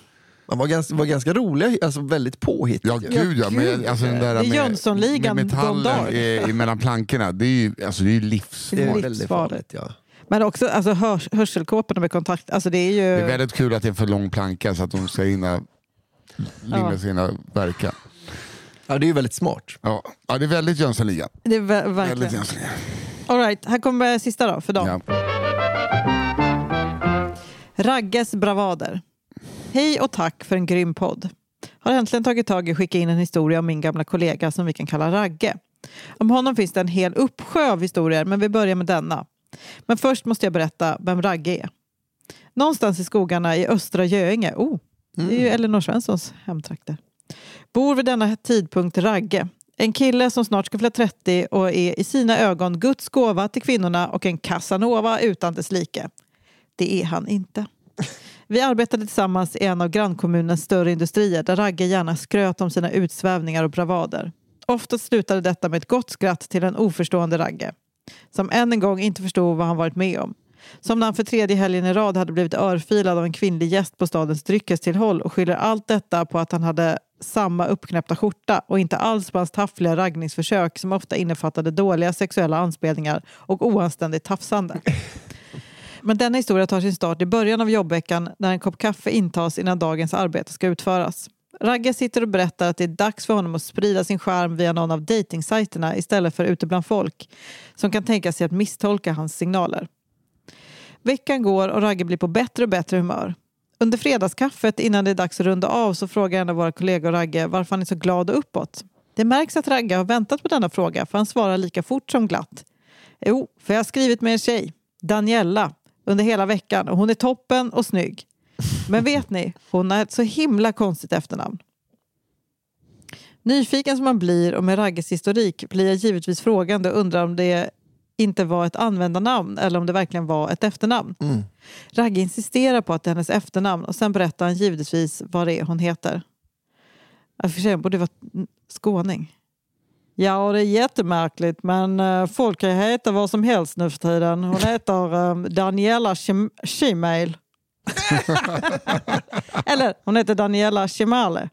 C: man var ganska, var ganska rolig, alltså väldigt påhittig.
B: ja gud ja. Men,
A: gud.
B: alltså, den där
A: Det är
B: med,
A: Jönssonligan
B: med metallen i, i mellan plankorna, det är ju alltså, det är ju livs...
C: det är
A: livsfarligt.
C: väldigt farligt. Ja.
A: Men också alltså, hörs, hörselkåporna med kontakt. Alltså, det är ju...
B: Det är väldigt kul att det är för lång planka så att de ska hinna
A: Ja.
B: sina verka.
C: Ja, det är ju väldigt smart.
B: Ja. ja, det är väldigt Jönssonligan.
A: det är ver-
B: Väldigt
A: verkligen.
B: Jönssonligan.
A: All right, här kommer sista då för dagen.
B: Ja.
A: Ragges bravader. Hej och tack för en grym podd. Har äntligen tagit tag i att skicka in en historia om min gamla kollega som vi kan kalla Ragge. Om honom finns det en hel uppsjö av historier, men vi börjar med denna. Men först måste jag berätta vem Ragge är. Någonstans i skogarna i Östra Göinge, oh, det är ju Elinor Svenssons hemtrakter, bor vid denna tidpunkt Ragge. En kille som snart ska fylla 30 och är i sina ögon Guds gåva till kvinnorna och en Casanova utan dess like. Det är han inte. Vi arbetade tillsammans i en av grannkommunens större industrier där Ragge gärna skröt om sina utsvävningar och bravader. Ofta slutade detta med ett gott skratt till en oförstående Ragge som än en gång inte förstod vad han varit med om. Som när han för tredje helgen i rad hade blivit örfilad av en kvinnlig gäst på stadens dryckestillhåll och skyller allt detta på att han hade samma uppknäppta skjorta och inte alls på hans taffliga raggningsförsök som ofta innefattade dåliga sexuella anspelningar och oanständigt tafsande. Men denna historia tar sin start i början av jobbveckan när en kopp kaffe intas innan dagens arbete ska utföras. Ragge sitter och berättar att det är dags för honom att sprida sin skärm via någon av dejtingsajterna istället för ute bland folk som kan tänka sig att misstolka hans signaler. Veckan går och Ragge blir på bättre och bättre humör. Under fredagskaffet innan det är dags att runda av så frågar en av våra kollegor Ragge varför han är så glad och uppåt. Det märks att Ragge har väntat på denna fråga för han svarar lika fort som glatt. Jo, för jag har skrivit med en tjej, Daniella, under hela veckan och hon är toppen och snygg. Men vet ni, hon har ett så himla konstigt efternamn. Nyfiken som man blir och med Ragges historik blir jag givetvis frågande och undrar om det inte var ett användarnamn eller om det verkligen var ett efternamn.
C: Mm.
A: Ragge insisterar på att det är hennes efternamn och sen berättar han givetvis vad det är hon heter. Jag för sig, hon borde vara skåning. Ja, det är jättemärkligt men eh, folk kan ju heta vad som helst nu för tiden. Hon heter eh, Daniela Shim- Shimail. Eller hon heter Daniela Shimale.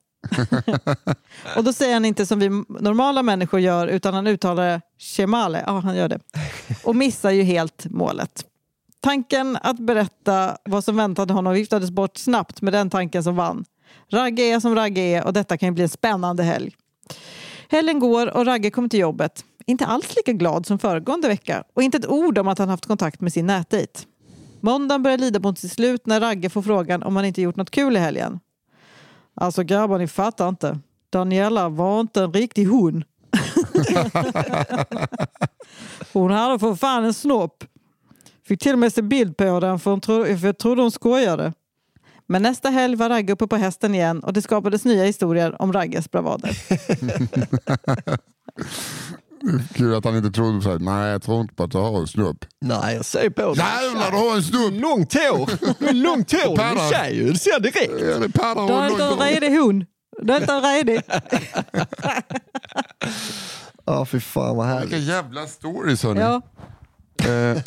A: och då säger han inte som vi normala människor gör utan han uttalar det Shemale. Ja, han gör det. Och missar ju helt målet. Tanken att berätta vad som väntade honom viftades bort snabbt med den tanken som vann. Ragge är som Ragge är och detta kan ju bli en spännande helg. Helgen går och Ragge kommer till jobbet. Inte alls lika glad som föregående vecka och inte ett ord om att han haft kontakt med sin nätdejt. Måndagen börjar lida mot sitt slut när Ragge får frågan om han inte gjort något kul i helgen. Alltså grabbar, ni fattar inte. Daniela var inte en riktig hon. hon hade för fan en snopp. Fick till och med se bild på den för, hon tro, för jag trodde hon skojade. Men nästa helg var Ragge uppe på hästen igen och det skapades nya historier om Ragges bravader.
B: Kul att han inte trodde så här, nej jag tror inte på att du har en snupp.
C: Nej, jag ser på dig.
B: Jävlar du har en snupp!
C: Långt hår! Långt hår, du är tjej ju. Det ser direkt.
B: Ja, det paddar
A: Du är inte en redig hon. Du är inte en redig.
C: Ja, fy fan vad
B: Vilka
C: härligt.
B: jävla stories hörni.
A: Ja.
B: Eh,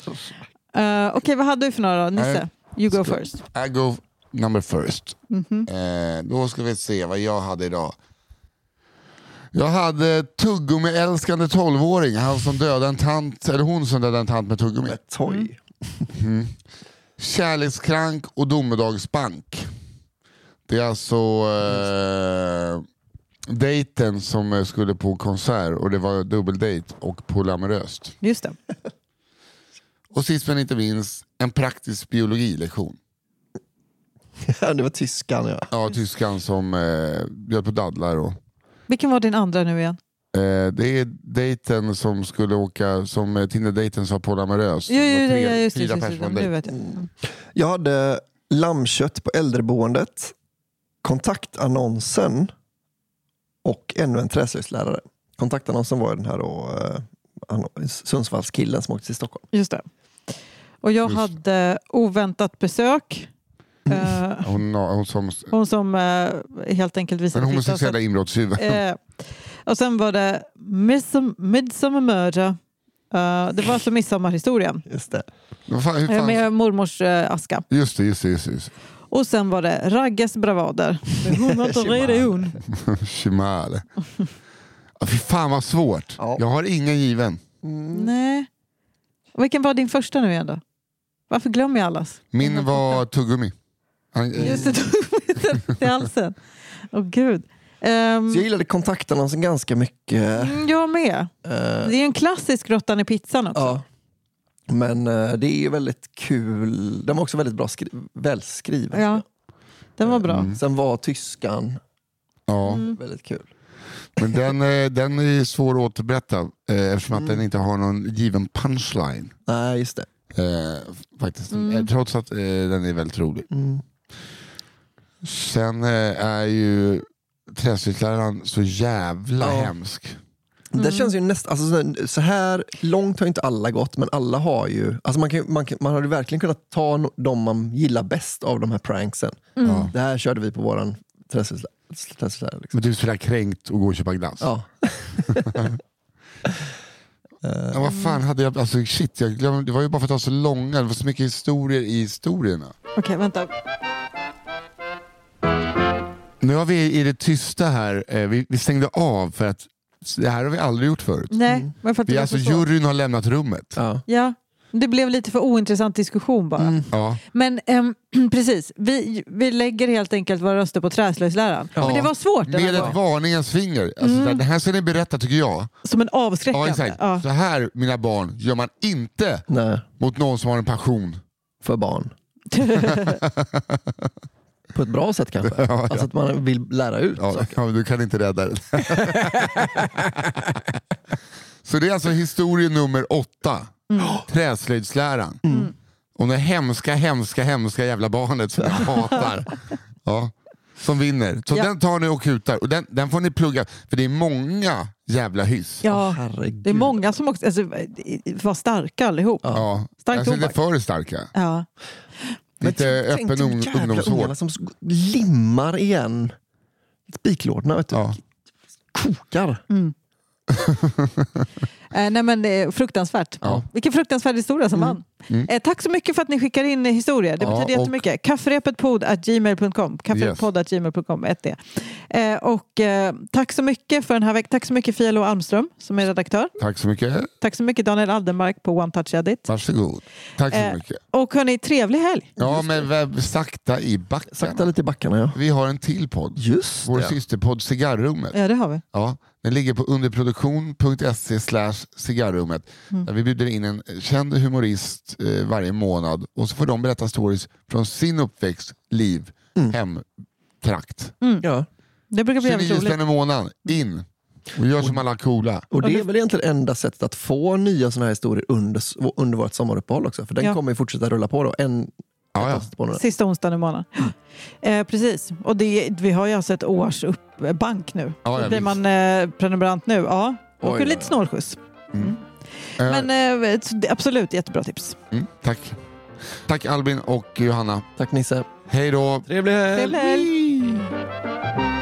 A: Uh, Okej, vad hade du för några då? Nisse? You go
B: Ska-
A: first.
B: I go number first.
A: Mhm.
B: Eh, då ska vi se vad jag hade idag. Jag hade tuggummi-älskande 12-åring. Han som dödade en tant, eller hon som dödade en tant med tuggummi.
C: Med toj.
B: Kärlekskrank och domedagsbank. Det är alltså eh, dejten som eh, skulle på konsert och det var dubbeldejt och polyamoröst.
A: Just det.
B: Och sist men inte minst, en praktisk biologilektion.
C: det var tyskan ja.
B: Ja, tyskan som eh, bjöd på dadlar. Och,
A: Vilken var din andra nu igen?
B: eh, det är dejten som skulle åka, som eh, Tinder-dejten sa polyamorös.
A: Jo, jo,
B: Det var
A: jo,
B: tre-
A: ja, just det.
B: fyra
A: Just det,
B: personer
A: nu vet jag. Mm.
C: Jag hade lammkött på äldreboendet, kontaktannonsen och ännu en träslöjdslärare. Kontaktannonsen var den här då, eh, Sundsvallskillen som åkte till Stockholm.
A: Just det. Och jag
B: Just.
A: hade oväntat besök. Eh,
B: Hon, hon som
A: hon som eh, helt enkelt
B: den
A: visade titta.
B: homosexuella inbrottstjuven.
A: Eh, och sen var det Midsom- Midsommar Murder. Eh, det var alltså midsommarhistorien
C: Just det.
B: Fan, hur
A: eh,
B: fan?
A: med mormors eh, aska.
B: Just det, just det. Just det, just
A: Och sen var det Ragges bravader. Hon var inte.
B: Shimale. Fy fan vad svårt.
C: Ja.
B: Jag har ingen given.
A: Nej. Och Vilken var din första nu igen då? Varför glömmer jag allas?
B: Min var tuggummi.
A: Just det, tog i halsen. Åh gud. Ehm,
C: Så jag gillade kontaktannonsen ganska mycket.
A: mm, jag med.
C: Eh,
A: Det är en klassisk råttan i pizzan också.
C: ja. Men eh, det är ju väldigt kul. Den var också väldigt bra skri- välskriven.
A: Ja, den var bra.
B: Mm.
C: Sen var tyskan
B: ja.
A: Mm.
C: väldigt kul.
B: Men den, eh, den är svår att återberätta eh, eftersom
A: Mm.
B: att den inte har någon given punchline.
C: Nej, just det.
B: Eh, faktiskt.
A: Mm.
B: Eh, Trots att eh, den är väldigt rolig.
C: Mm.
B: Sen är ju träslöjdsläraren så jävla
C: Ja.
B: hemsk.
C: Det känns ju nästan, alltså, så- så här långt har inte alla gått, men alla har ju, alltså man, kan, man, kan, man hade verkligen kunnat ta no- de man gillar bäst av de här pranksen.
A: Mm.
B: Ja.
C: Det här körde vi på våran träslöjdslärare. Liksom.
B: Men du är sådär kränkt och går och köpa glass.
C: Ja.
B: Ja, vad fan hade jag, alltså shit, jag glömde, det var ju bara för att det var så långa, det var så mycket historier i historierna.
A: Okej, vänta.
B: Nu har vi i det tysta här, eh, vi, vi stängde av för att det här har vi aldrig gjort förut.
A: Nej, men för att
B: Vi, alltså,
A: så
B: juryn har lämnat rummet.
C: Ja.
A: Ja, det blev lite för ointressant diskussion bara.
C: Mm.
B: Ja.
A: Men ehm, precis, vi, vi lägger helt enkelt våra röster på träslöjdsläraren.
B: Ja.
A: Men det var svårt
B: Med ett
A: gången.
B: varningens finger. Alltså,
A: Mm.
B: Det här ska ni berätta tycker jag.
A: Som en
B: Ja,
A: avskräckande.
B: exakt.
A: Ja.
B: Så här mina barn gör man inte
C: Nej,
B: mot någon som har en passion.
C: för barn. På ett bra sätt kanske.
B: Ja, ja.
C: Alltså att man vill lära ut
B: Ja,
C: saker.
B: ja, du kan inte rädda det. Så det är alltså historia nummer åtta. Träslöjdsläraren. Och det hemska, hemska, hemska jävla barnet som jag hatar. Ja, som vinner. Så
A: Ja.
B: den tar ni och kutar. Och den, den får ni plugga, för det är många jävla hyss.
A: ja,
C: Herregud.
A: det är många som också alltså, var starka allihop. Ja. Stark
B: Alltså inte
A: tobak.
B: för starka.
A: Ja.
B: Lite
C: tänk
B: öppen
C: de
B: ung,
C: ungarna som limmar igen spiklådorna. Vet du.
B: Ja.
C: Kokar.
A: Eh, nej men det är fruktansvärt.
B: Ja.
A: Vilken fruktansvärd historia som vann.
B: Mm.
A: Eh, tack så mycket för att ni skickar in historier. Det
B: Ja,
A: betyder
B: och-
A: jättemycket. Ett D. Eh, och eh, tack så mycket för den här veckan. Tack så mycket Fia Lo Almström som är redaktör.
B: Tack så mycket.
A: Tack så mycket Daniel Aldenmark på One Touch Edit.
B: Varsågod. Tack så
A: Eh,
B: mycket.
A: Och hörni, trevlig helg.
B: Ja, men vä- sakta i backen.
C: Sakta lite i backarna ja.
B: Vi har en till podd.
C: Just
B: Vår
C: det.
B: systerpodd Cigarrummet.
A: Ja, det har vi.
B: Ja, den ligger på underproduktion.se slash cigarrummet.
A: Mm.
B: Där vi bjuder in en känd humorist eh, varje månad och så får de berätta stories från sin uppväxt, liv,
C: Mm.
B: hem, trakt.
C: Ja.
A: Det brukar bli
B: 29
A: jävligt
B: spänn
A: roligt.
B: i månaden, in! Och gör som alla coola.
C: Och det är väl egentligen enda sättet att få nya såna här historier under, under vårt sommaruppehåll också. För den
A: Ja.
C: kommer ju fortsätta rulla på då. En,
B: Ja, ja.
A: Sista onsdagen i månaden. Eh, precis. Och det, vi har ju alltså ett års upp, bank nu.
B: Ja, ja,
A: blir
B: visst.
A: man eh, prenumerant nu, ja.
C: Oj,
A: lite snålskjuts.
B: Mm.
A: Men
B: Eh,
A: eh, det är absolut jättebra tips.
B: mm, tack. Tack Albin och Johanna.
C: Tack Nisse.
B: Hej då!
C: Trevlig helg!
A: Trevlig helg!